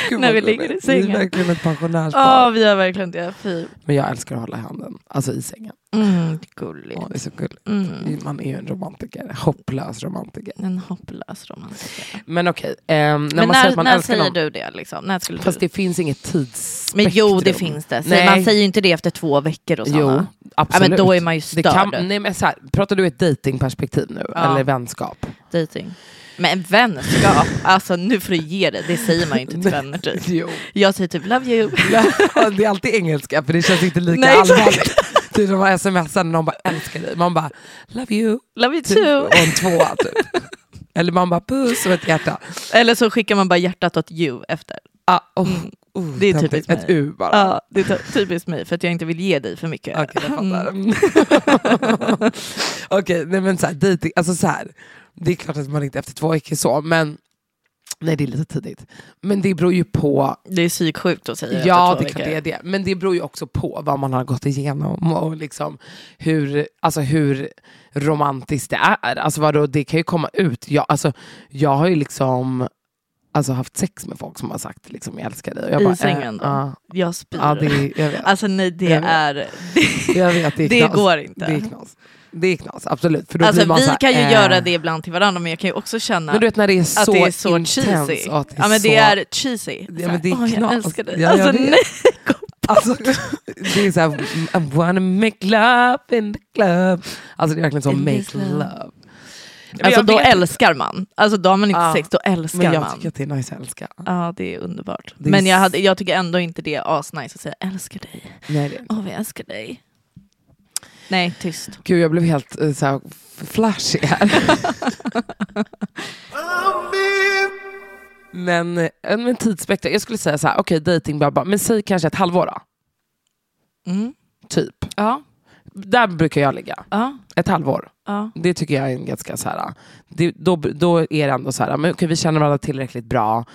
Gud, när vi ligger i gulligt. Ni är sängen. verkligen ett pensionärspar. Ja vi gör verkligen det. Fy. Men jag älskar att hålla i handen, alltså i sängen. Mm, gulligt. Åh, det är så gulligt. Mm. Man är ju en romantiker, hopplös romantiker. En hopplös romantiker. Men okej, ehm, när Men man säger när, att man när älskar säger någon, du det? Liksom? När skulle fast du? det finns inget tidsspektrum. Men jo det finns det. Nej. Man säger ju inte det efter två veckor och Jo, absolut. men då är man ju Det kan, störd. nej, men så här, pratar du ett datingperspektiv nu, Ja. eller vänskap? Dating. Men vänskap, alltså nu får du ge det. Det säger man ju inte till vänner typ. Jo. Jag säger typ love you. det är alltid engelska, för det känns inte lika Nej, allvarligt. Typ att smsa när någon bara älskar dig, man bara love you, Love you typ, too. och en tvåa typ. Eller man bara puss och ett hjärta. Eller så skickar man bara hjärtat åt you efter. Ah, oh, Mm. oh, Det är typiskt mig. Ett U bara. Ja, det är ty- typiskt mig för att jag inte vill ge dig för mycket. Okej, jag fattar. Mm. Okej, nej men så här, dating, alltså så här, det är klart att man inte efter två veckor så, men nej det är lite tidigt. Men det beror ju på, Det är psyksjukt att säga ja det klart det är det, men det beror ju också på vad man har gått igenom och liksom hur, alltså hur romantiskt det är. Alltså vadå, det kan ju komma ut. Jag, alltså, jag har ju liksom alltså, haft sex med folk som har sagt liksom, jag älskar dig. Och jag I bara, sängen eh, då? ja. Jag spyr. Ja, det, jag vet. Alltså nej, det Jag vet. är... Det, Jag vet, det är det går inte. Det är knas. Det är knas, absolut. För då Alltså blir man vi så här, kan ju eh, göra det ibland till varandra men jag kan ju också känna Men du vet när det är så, att det är så intens cheesy. att det är ja men det så- är cheesy. Ja, men det är Åh, jag knas. älskar dig. Ja, jag alltså vet. nej. Alltså, det är såhär, I wanna make love in the club. Alltså det är verkligen så, In make love. Alltså jag då vet- älskar man. Alltså då har man inte Ja, sex, då älskar Men jag man. tycker att det är nice att älska. Ja det är underbart. Det är men jag, s- hade, jag tycker ändå inte det är asnice att säga älskar dig. Nej, det är. Åh vi älskar dig. Nej tyst. Gud jag blev helt uh, såhär flashy här. men, eh, men tidsspektra, jag skulle säga så här, okej dating bla, bla, men säg kanske ett halvår då. Mm. Typ. Ja. Där brukar jag ligga. Ja. Ett halvår. Ja. Det tycker jag är en ganska så här, det, då, då är det ändå så här, men okej, vi känner varandra tillräckligt bra.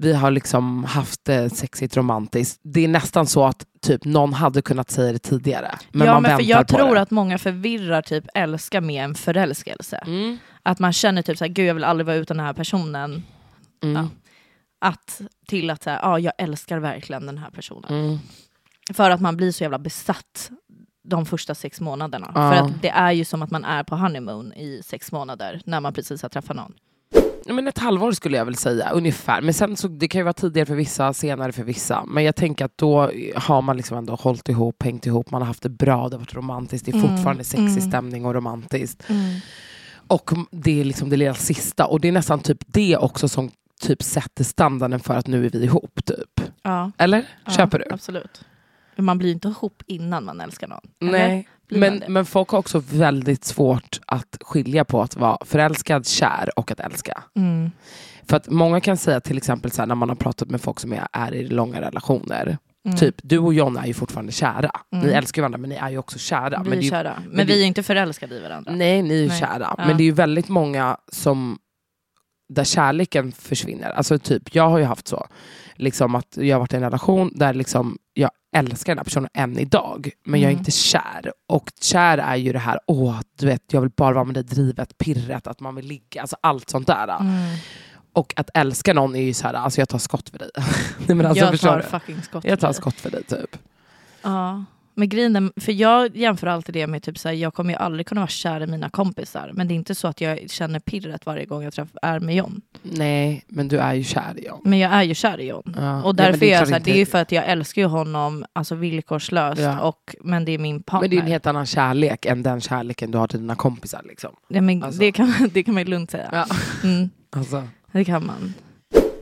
Vi har liksom haft det sexigt romantiskt. Det är nästan så att typ någon hade kunnat säga det tidigare. Men ja man men för väntar jag på tror det. att många förvirrar typ älska med en förälskelse. Mm. Att man känner typ såhär, gud jag vill aldrig vara utan den här personen. Mm. Ja. Att till att säga, ja jag älskar verkligen den här personen. Mm. För att man blir så jävla besatt de första sex månaderna. Ja. För att det är ju som att man är på honeymoon i sex månader när man precis har träffat någon. Men ett halvår skulle jag väl säga, ungefär. Men sen så, det kan ju vara tidigare för vissa, senare för vissa. Men jag tänker att då har man liksom ändå hållit ihop, hängt ihop, man har haft det bra, det har varit romantiskt, det är Mm, fortfarande sexig mm. stämning och romantiskt. Och det är liksom det lilla sista. Och det är nästan typ det också som typ sätter standarden för att nu är vi ihop. Typ. Ja. Eller? Ja, Köper du? Absolut. Men man blir inte ihop innan man älskar någon. eller? Nej, man men, men folk har också väldigt svårt att skilja på att vara förälskad, kär och att älska. Mm. För att många kan säga till exempel så här, när man har pratat med folk som är, är i långa relationer. Mm. Typ, du och John är ju fortfarande kära. Mm. Ni älskar varandra men ni är ju också kära. Vi men är ju- kära. Men, det- vi är inte förälskade i varandra. Nej, ni är ju Nej. kära. Ja. Men det är ju väldigt många som där kärleken försvinner. Alltså typ, jag har ju haft så. Liksom att jag har varit i en relation där liksom jag älskar den här personen än idag, men jag är Mm. inte kär. Och kär är ju det här, åh, du vet, jag vill bara vara med dig, drivet, pirret, att man vill ligga, alltså allt sånt där. Mm. Och att älska någon är ju så här, alltså jag tar skott för dig. Nej, men alltså, jag tar fucking skott. Jag tar skott för dig typ. Ja. Men grejen för jag jämför alltid det med typ såhär, jag kommer ju aldrig kunna vara kär i mina kompisar. Men det är inte så att jag känner pirret varje gång jag träff, är med John. Nej, men du är ju kär i John. Men jag är ju kär i John. Ja. Och därför men är jag klart såhär, inte- det är ju för att jag älskar ju honom alltså villkorslöst. Ja. Och, men det är min partner. Men det är en helt annan kärlek än den kärleken du har till dina kompisar. Liksom. Ja, men Alltså. det, kan, det kan man ju lugnt säga. Ja. Mm, Alltså. det kan man.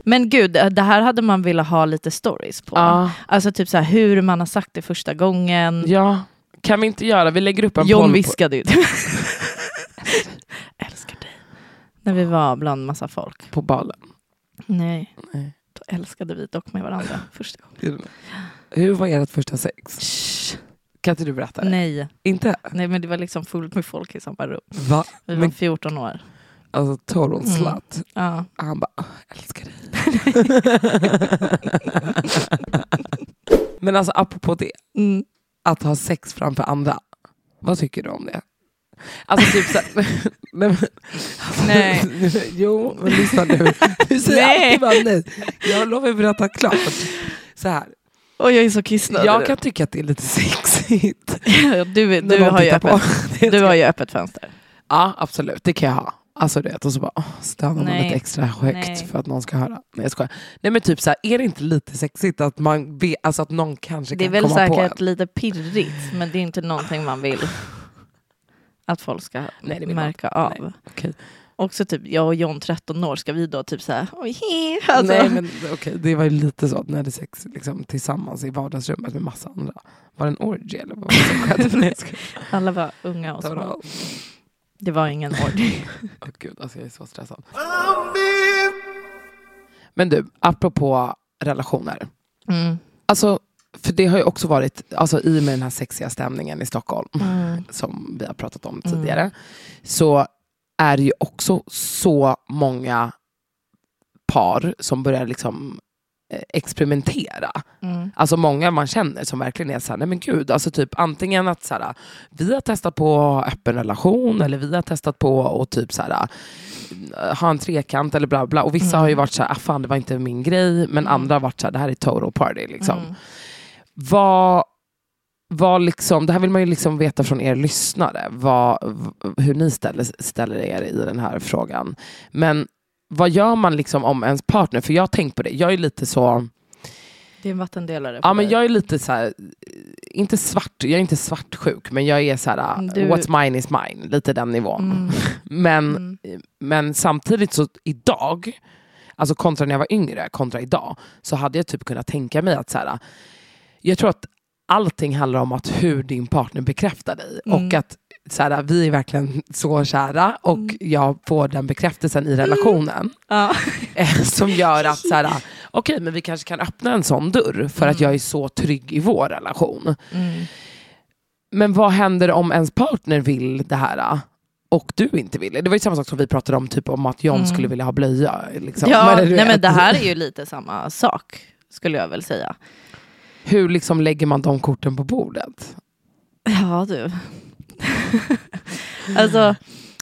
Men gud, det här hade man velat ha lite stories på. Ja. Alltså typ såhär, hur man har sagt det första gången. ja, kan vi inte göra, vi lägger upp en John poll på- viskade ju. älskar dig. När vi var bland massa folk. på balen. Nej. Nej. Då älskade vi dock med varandra första gången. Hur var ert första sex? Kan inte du berätta det? Nej. Inte? Nej men det var liksom fullt med folk i samma rum. Va? Vi var Men 14 år. Alltså Mm. slut. Ja. Han bara, "Åh, älskar dig. Men alltså apropå det, Mm. att ha sex framför andra. Vad tycker du om det? Alltså typ såhär, nej, men, Nej. jo men lyssna nu. Du säger Nej. alltid bara nej. Jag lovar att berätta klart. Så här. Och jag är så kissnödig. Jag kan tycka att det är lite sexigt. du du, någon har ju öppet, du har ju öppet fönster. Ja absolut, det kan jag ha. Alltså du vet, och så bara stönar man Nej. lite extra högt Nej. för att någon ska höra. Nej jag skojar. Nej men typ så här, är det inte lite sexigt att man vet, alltså att någon kanske Det är kan väl komma på säkert en? lite pirrigt men det är inte någonting man vill att folk ska Nej, det märka av. Nej, okej. Också typ jag och John 13 år, ska vi då typ såhär oj he, alltså. Nej men okej, det var ju lite så att ni hade sex liksom, tillsammans i vardagsrummet med massa andra. Var det en orgy eller vad var det som skedde? Alla var unga och Det små. Det var ingen orgy. Åh gud, alltså jag är så stressad. Men du, apropå relationer. Mm. Alltså, för det har ju också varit, alltså i och med den här sexiga stämningen i Stockholm, Mm. som vi har pratat om Mm. tidigare, så är det ju också så många par som börjar liksom experimentera. Mm. Alltså många man känner som verkligen är såhär, nej men gud, alltså typ antingen att såhär, vi har testat på öppen relation eller vi har testat på att typ såhär, ha en trekant eller bla bla. Och vissa Mm. har ju varit såhär, ah, fan det var inte min grej, men Mm. andra har varit såhär, det här är total party. Liksom. Mm. Vad, vad liksom, det här vill man ju liksom veta från er lyssnare, vad, hur ni ställer, ställer er i den här frågan. Men vad gör man liksom om ens partner, för jag har tänkt på det, jag är lite så, Det är en vattendelare. ja men dig. jag är lite så här, inte svart, jag är inte svartsjuk, men jag är så här, Du- what's mine is mine, lite den nivån. Mm. Men, Mm. men samtidigt så idag, alltså kontra när jag var yngre, kontra idag, så hade jag typ kunnat tänka mig att så här, jag tror att allting handlar om att hur din partner bekräftar dig. Mm. Och att så här, vi är verkligen så kära och Mm. jag får den bekräftelsen i relationen. Ja. Eh, som gör att så här, okej men vi kanske kan öppna en sån dörr för att Mm. jag är så trygg i vår relation. Mm. Men vad händer om ens partner vill det här och du inte vill det? Var ju samma sak som vi pratade om, typ om att John Mm. skulle vilja ha blöja. Liksom. Ja, du nej, men det här är ju lite samma sak skulle jag väl säga. Hur liksom lägger man de korten på bordet? Ja du. alltså,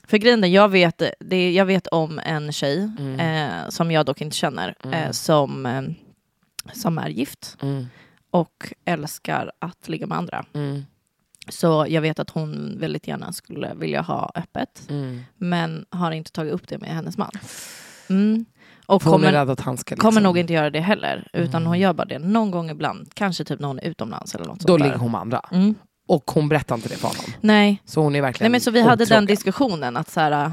för grejen är, jag vet, det, jag vet om en tjej, Mm. eh, som jag dock inte känner, eh, Mm. som, eh, som är gift Mm. och älskar att ligga med andra. Mm. Så jag vet att hon väldigt gärna skulle vilja ha öppet, Mm. men har inte tagit upp det med hennes man. Mm. Och hon är kommer, att han ska... Liksom, kommer nog inte göra det heller, utan hon gör bara det någon gång ibland. Kanske typ när hon är utomlands eller något Då sånt ligger hon med andra. Och hon berättar inte det för honom. Nej, Så hon är verkligen Nej, men så vi hade den otrogen. diskussionen att så här,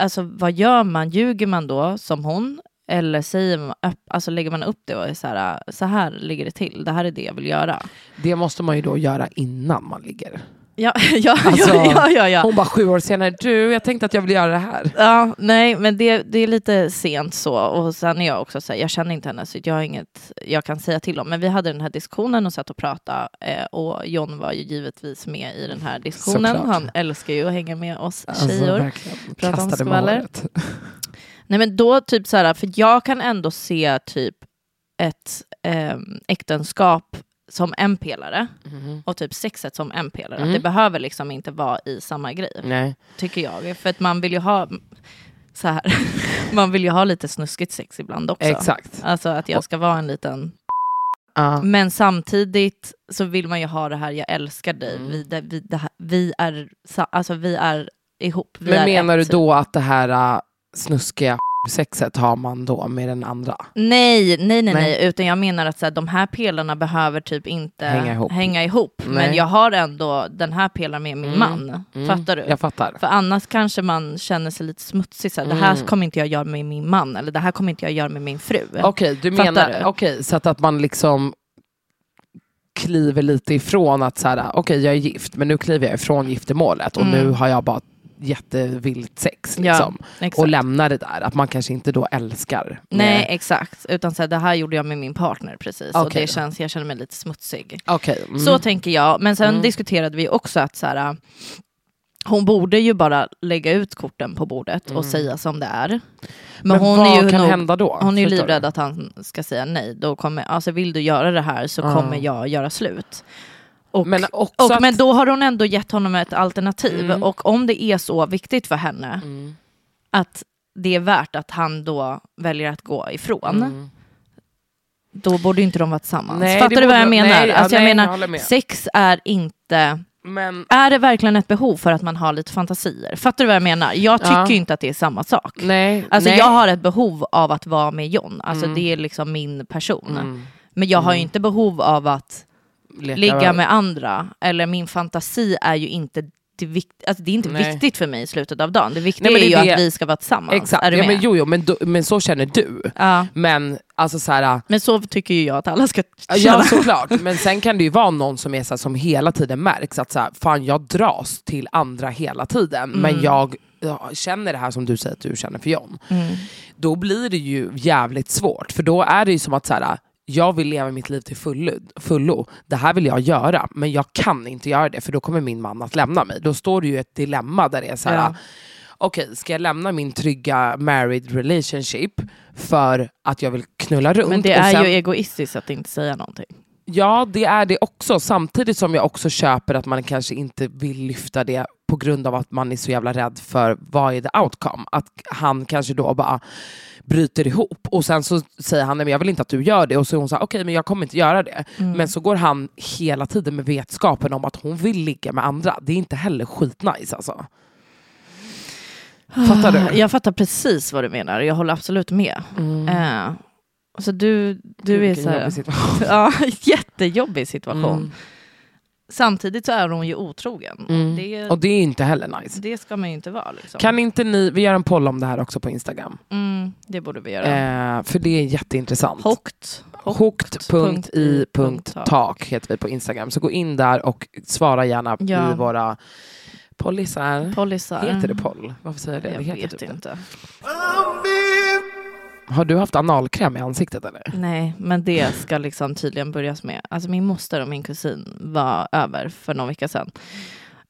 alltså vad gör man? Ljuger man då som hon? Eller säger man, alltså lägger man upp det och är så här, så här ligger det till, det här är det jag vill göra. Det måste man ju då göra innan man ligger. Ja, ja, Alltså, ja, ja, ja. Hon bara sju år senare, du jag tänkte att jag vill göra det här. Ja, nej, men det, det är lite sent så. Och sen är jag också så här, jag känner inte henne så jag har inget jag kan säga till om. Men vi hade den här diskussionen och satt och pratade eh, och John var ju givetvis med i den här diskussionen. Såklart. Han älskar ju att hänga med oss Alltså, tjejer. verkligen. Prata om skvaller. Nej men då typ så här, för jag kan ändå se typ ett, eh, äktenskap som en pelare Mhm. och typ sexet som en pelare. Mm. Det behöver liksom inte vara i samma grej. Nej. Tycker jag. För att man vill ju ha så här. man vill ju ha lite snuskigt sex ibland också. Exakt. Alltså att jag ska vara en liten Ja. men samtidigt så vill man ju ha det här, jag älskar dig, Mm. vi, det, vi, det här, vi, är, alltså, vi är ihop. Vi Men menar du då att det här äh, snuskiga sexet har man då med den andra? Nej, nej, nej, nej, utan jag menar att så här, de här pelarna behöver typ inte Hänga ihop. hänga ihop. Men jag har ändå den här pelaren med min Mm. man. Mm. Fattar du? Jag fattar. För annars kanske man känner sig lite smutsig. Så här, Det här Mm. kommer inte jag göra med min man, eller det här kommer inte jag göra med min fru. Okej, du Fattar menar du? okej, så att, att man liksom kliver lite ifrån att så här, okej jag är gift men nu kliver jag ifrån giftermålet och Mm. nu har jag bara jättevilt sex. Ja, Liksom, exakt. och lämnar det där, att man kanske inte då älskar. Nej, exakt. Utan så här, det här gjorde jag med min partner precis. Och Okej. det känns, jag känner mig lite smutsig. Okej, mm. Så tänker jag. Men sen Mm. diskuterade vi också att så här, hon borde ju bara lägga ut korten på bordet och Mm. säga som det är. Men, Men hon vad är ju kan nog, hända då? Hon är ju livrädd att han ska säga nej. Då kommer, alltså vill du göra det här så Ja. kommer jag göra slut. Och, Men också och, att- men då har hon ändå gett honom ett alternativ. Mm. Och om det är så viktigt för henne Mm. att det är värt att han då väljer att gå ifrån. Mm. Då borde inte de vara tillsammans. Nej, Fattar du vad jag menar? nej, ja, alltså jag nej, jag menar, med. sex är inte... Men, Är det verkligen ett behov för att man har lite fantasier? Fattar du vad jag menar? Jag tycker Ja. inte att det är samma sak. nej, Alltså nej. jag har ett behov av att vara med John, alltså Mm. det är liksom min person. Mm. Men jag har ju Mm. inte behov av att Leka- ligga med andra, eller min fantasi är ju inte det, vikt, alltså det är inte Nej. viktigt för mig i slutet av dagen. Det viktiga Nej, men är det ju det- att vi ska vara tillsammans. Exakt, Är du ja, men, jo, jo, men, då, men så känner du. Ja. Men alltså så här, Men så tycker ju jag att alla ska Ja känna. såklart, men sen kan det ju vara någon som är så här, som hela tiden märks att så här, fan jag dras till andra hela tiden men Mm. jag, jag känner det här som du säger att du känner för John. Mm. Då blir det ju jävligt svårt för då är det ju som att så här, jag vill leva mitt liv till fullo, fullo. Det här vill jag göra men jag kan inte göra det för då kommer min man att lämna mig. Då står det ju ett dilemma där det är så här, Ja. okej ska jag lämna min trygga married relationship för att jag vill knulla runt? Men det är sen- ju egoistiskt att inte säga någonting. Ja, det är det också. Samtidigt som jag också köper att man kanske inte vill lyfta det på grund av att man är så jävla rädd för vad är the outcome. Att han kanske då bara bryter ihop och sen så säger han nej men jag vill inte att du gör det och så hon så här, okej men jag kommer inte göra det. Mm. Men så går han hela tiden med vetskapen om att hon vill ligga med andra. Det är inte heller skitnice alltså. Fattar du? Jag fattar precis vad du menar, jag håller absolut med. Mm. Eh, alltså du, du är så här, jobbig situation. ja, jättejobbig situation. Mm. Samtidigt så är hon ju otrogen. Mm. Och det, Och det är inte heller nice. det ska man ju inte vara. Liksom. Kan inte ni, vi gör en poll om det här också på Instagram. Mm, det borde vi göra. Eh, för det är jätteintressant. Hokt. Hokt.i.tak heter vi på Instagram. Så gå in där och svara gärna Ja. i våra pollisar. Polisar. Heter det poll? Varför säger jag det? Jag det heter vet typ det. Har du haft analkräm i ansiktet eller? Nej, men det ska liksom tydligen börjas med. Alltså min moster och min kusin var över för någon vecka sedan.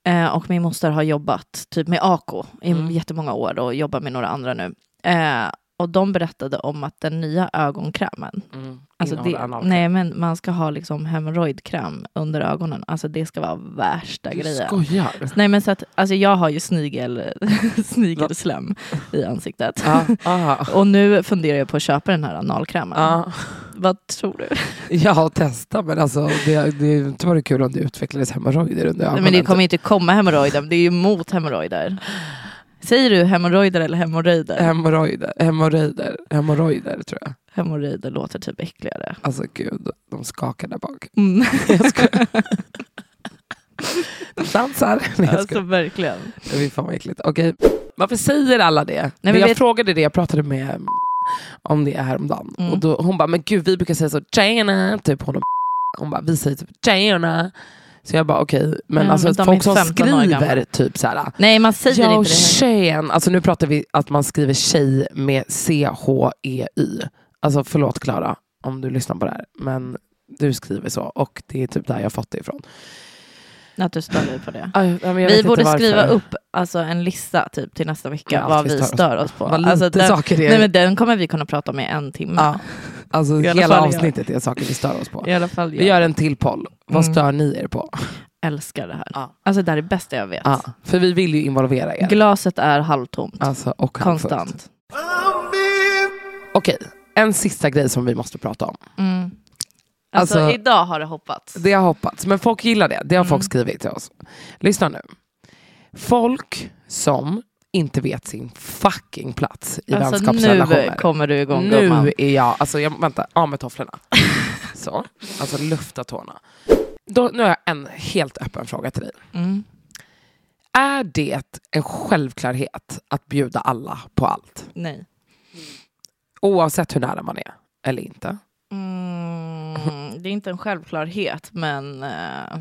Eh, och min moster har jobbat typ med AK i Mm. jättemånga år och jobbar med några andra nu. Eh, och de berättade om att den nya ögonkrämen, alltså Innehåller det, nej men man ska ha liksom hemorrojdkräm under ögonen. Alltså det ska vara värsta Du grejen. skojar? Nej men så att, alltså jag har ju snigel, snigelslem i ansiktet. Ja, aha. Och nu funderar jag på att köpa den här analkrämen. Ja. Vad tror du? Ja, testa men alltså det, det inte var det kul om det utvecklades hemorrojder under Nej, ögonen. men det kommer ju inte komma hemorrojder, det är ju mot hemorrojder. Säger du hemorrojder eller hemorrojder? Hemorrojder, hemorrojder, hemorrojder tror jag. Hemorrojder låter typ äckligare. Alltså gud, de skakar där bak. Mm. Jag skojar. De dansar. Nej, jag alltså skojar. verkligen. Är fan vad äckligt. Okej, varför säger alla det? men jag vet- frågade det, jag pratade med om det häromdagen. Mm. Och då, hon bara, men gud vi brukar säga så, tjena, typ hon och Hon bara, vi säger typ tjena. Så jag bara okej, men Ja, alltså men folk som 15 år gamla. skriver typ såhär, Nej man säger inte det. tjejen. Alltså nu pratar vi att man skriver tjej med C-H-E-Y. Alltså förlåt Klara om du lyssnar på det här. Men du skriver så och det är typ där jag fått det ifrån. Att du stör dig på det. Aj, Vi borde skriva upp alltså, en lista typ, till nästa vecka Ja, vad vi stör oss stör på. oss på. Alltså, den, saker är. nej, men den kommer vi kunna prata om i en timme. Ja. Alltså hela jag. avsnittet är saker vi stör oss på. I alla fall Vi jag. gör en till poll. Vad Mm. stör ni er på? älskar det här. Ja. Alltså det här är det bästa jag vet. Ja, för vi vill ju involvera er. Glaset är halvtomt. Alltså, och. Konstant. Okej, en sista grej som vi måste prata om. Mm. Alltså, Alltså- idag har det hoppats. Det har hoppats, men folk gillar det. Det har Mm. folk skrivit till oss. Lyssna nu. Folk som inte vet sin fucking plats i Alltså nu vänskapsrelationer. kommer du igång Nu gumman. är jag, alltså jag, vänta, av med tofflorna. Så, alltså lufta tårna. Då, nu har jag en helt öppen fråga till dig. Mm. Är det en självklarhet att bjuda alla på allt? Nej. Oavsett hur nära man är, eller inte? Mm, det är inte en självklarhet men eh,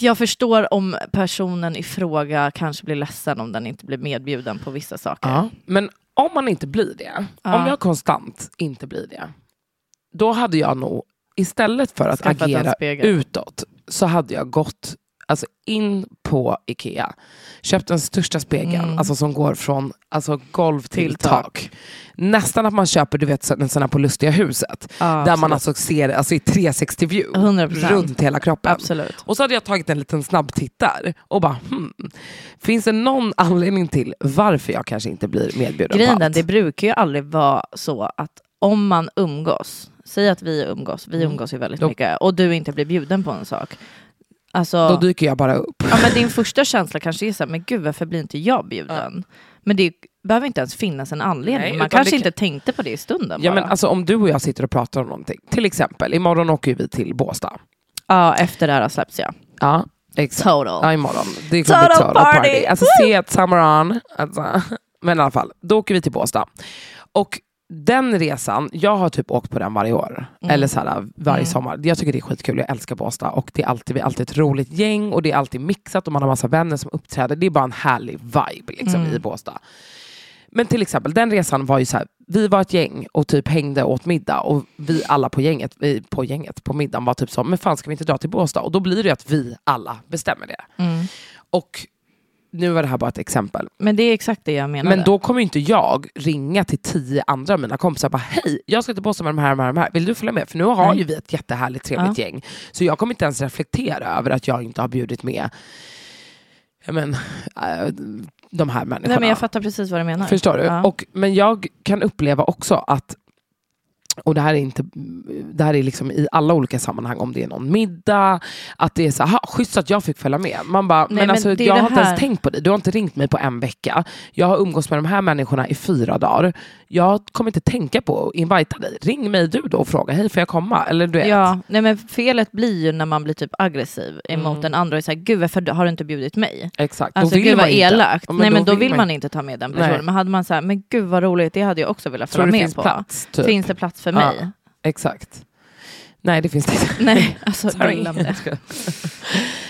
jag förstår om personen i fråga kanske blir ledsen om den inte blir medbjuden på vissa saker. Ja. Men om man inte blir det, Ja. om jag konstant inte blir det, då hade jag nog istället för att Skaffat agera utåt så hade jag gått alltså, in på Ikea, köpt den största spegeln Mm. alltså, som går från alltså, golv till, Till tak. tak. Nästan att man köper du vet, en sån här på Lustiga huset, Ja, där man absolut. alltså ser alltså, i 360 view 100%. runt hela kroppen. Absolut. Och så hade jag tagit en liten snabb tittar och bara hmm, finns det någon anledning till varför jag kanske inte blir medbjuden Grejen på allt? det brukar ju aldrig vara så att om man umgås, säg att vi umgås, vi Mm. umgås ju väldigt mycket och du inte blir bjuden på en sak. Alltså, Då dyker jag bara upp. ja, men din första känsla kanske är så här, men gud varför blir inte jag bjuden? Men det behöver inte ens finnas en anledning. Nej, man kanske det inte tänkte på det i stunden Ja, bara. men alltså, om du och jag sitter och pratar om någonting, till exempel imorgon åker vi till Båstad. Ja, efter det här släpps jag. Ja, exakt. Total. Ja, imorgon. Det kommer Total total party. party. Alltså se ett summer on. Alltså. Men i alla fall, då åker vi till Båstad. Och den resan, jag har typ åkt på den varje år. Mm. Eller så här, varje Mm. sommar. Jag tycker det är skitkul, jag älskar Båstad. Och det är alltid, vi är alltid ett roligt gäng och det är alltid mixat och man har massa vänner som uppträder. Det är bara en härlig vibe liksom, Mm. i Båstad. Men till exempel, den resan var ju så här, vi var ett gäng och typ hängde åt middag och vi alla på gänget, på gänget, på middagen var typ så, men fan ska vi inte dra till Båstad? Och då blir det att vi alla bestämmer det. Mm. Och nu var det här bara ett exempel. Men det är exakt det jag menade. Men då kommer inte jag ringa till tio andra av mina kompisar och bara hej, jag ska till Båstad med de här, de här, de här. Vill du följa med? För nu har Nej. ju vi ett jättehärligt trevligt Ja. gäng. Så jag kommer inte ens reflektera över att jag inte har bjudit med men, äh, de här människorna. Nej, men jag fattar precis vad du menar. Förstår du? Ja. Och, men jag kan uppleva också att och det här är, inte, det här är liksom i alla olika sammanhang, om det är någon middag, att det är så här, "Ha, schysst att jag fick följa med. Man bara, men, men alltså, jag har inte här- ens tänkt på det. Du har inte ringt mig på en vecka. Jag har umgås med de här människorna i fyra dagar. Jag kommer inte tänka på att invita dig. Ring mig du då och fråga, hej får jag komma? Eller du vet. Ja, nej men felet blir ju när man blir typ aggressiv emot Mm. den andra och säger gud varför har du inte bjudit mig? Exakt. Alltså då gud vad man elakt. Ja, nej men då vill vill man inte ta med den personen. Nej. Men hade man sagt men gud vad roligt, det hade jag också velat följa med finns på. plats? Typ. Finns det plats för Ja. mig? Exakt. Nej det finns det inte. Nej, alltså glöm det.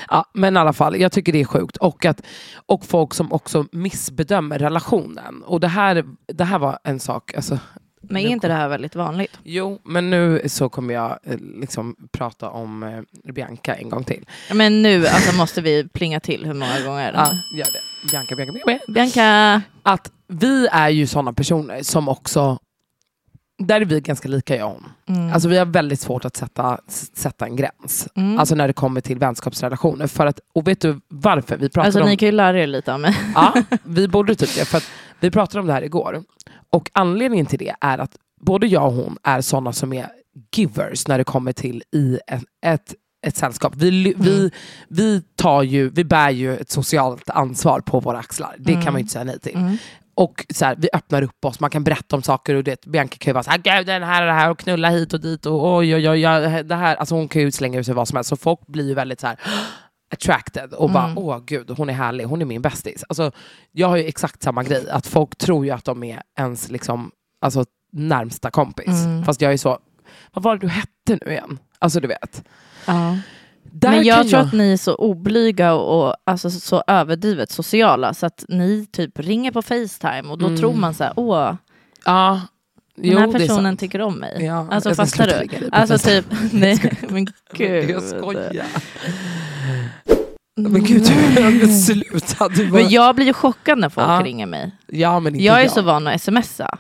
Ja, men i alla fall, jag tycker det är sjukt. Och, att, och folk som också missbedömer relationen. Och det här, det här var en sak, alltså, Men är inte det här väldigt vanligt? jo, men nu så kommer jag eh, liksom prata om eh, Bianca en gång till. Ja, Men nu alltså, måste vi plinga till hur många gånger? Ja, gör det. Bianca, Bianca, Bianca. Bianca! Att vi är ju sådana personer som också, där är vi ganska lika jag hon. Mm. Alltså vi har väldigt svårt att sätta, sätta en gräns. Mm. Alltså när det kommer till vänskapsrelationer. För att, och vet du varför? Vi pratade Alltså om... ni kan ju lära er lite av mig. Ja, vi borde typ det. För att vi pratade om det här igår. Och anledningen till det är att både jag och hon är sådana som är givers när det kommer till i ett, ett, ett sällskap. Vi, vi, Mm. vi, tar ju, vi bär ju ett socialt ansvar på våra axlar. Det Mm. kan man ju inte säga nej till. Mm. Och så här, vi öppnar upp oss, man kan berätta om saker. Och det, Bianca kan ju vara så här, den här och det här och knulla hit och dit. Och oj, oj, oj, ja, det här. Alltså hon kan ju slänga ur sig vad som helst. Så folk blir ju väldigt så här attracted och bara Mm. åh gud hon är härlig, hon är min bästis. Alltså, jag har ju exakt samma grej, att folk tror ju att de är ens liksom, alltså, närmsta kompis. Mm. Fast jag är så, vad var det du hette nu igen? Alltså du vet. Ja. Där Men jag tror att ni är så oblyga och, och alltså, så överdrivet sociala så att ni typ ringer på Facetime och då Mm. tror man så här, åh, Ja, den jo, här personen tycker om mig. Ja, alltså jag fattar du? Alltså typ, nej men gud. Jag skojar. Men gud, du, sluta. Var... Men jag blir ju chockad när folk Ja. ringer mig. ja, men inte Jag är så van att smsa.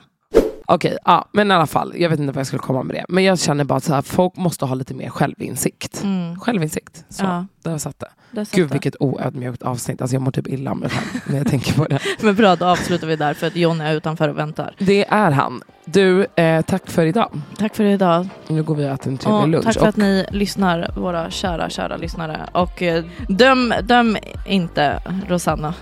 Okej, ja, men i alla fall. Jag vet inte vad jag skulle komma med det. Men jag känner bara att folk måste ha lite mer självinsikt. Mm. Självinsikt. Så, Ja. där satt det. Där satt Gud det. vilket oödmjukt avsnitt. Alltså jag mår typ illa med det här när jag tänker på det. Men bra, då avslutar vi där för att John är utanför och väntar. Det är han. Du, eh, tack för idag. Tack för idag. Nu går vi och äter en trevlig Och lunch. tack för att ni lyssnar, våra kära, kära lyssnare. Och eh, döm, döm inte Rosanna.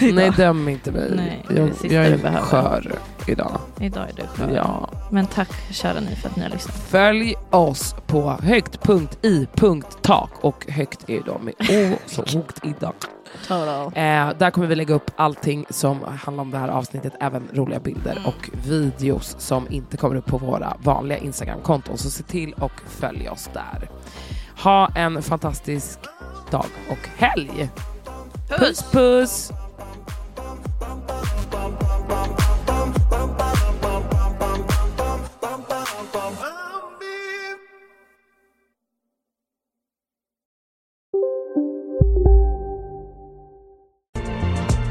Nej, döm inte mig. Nej, jag, jag är skör idag. Idag är du skör. Ja. Men tack kära ni för att ni har lyssnat. Följ oss på högt.i.tak och högt är då med å så högt idag. Total. Eh, där kommer vi lägga upp allting som handlar om det här avsnittet, även roliga bilder och videos som inte kommer upp på våra vanliga Instagram-konton. Så se till och följ oss där. Ha en fantastisk dag och helg. Puss puss!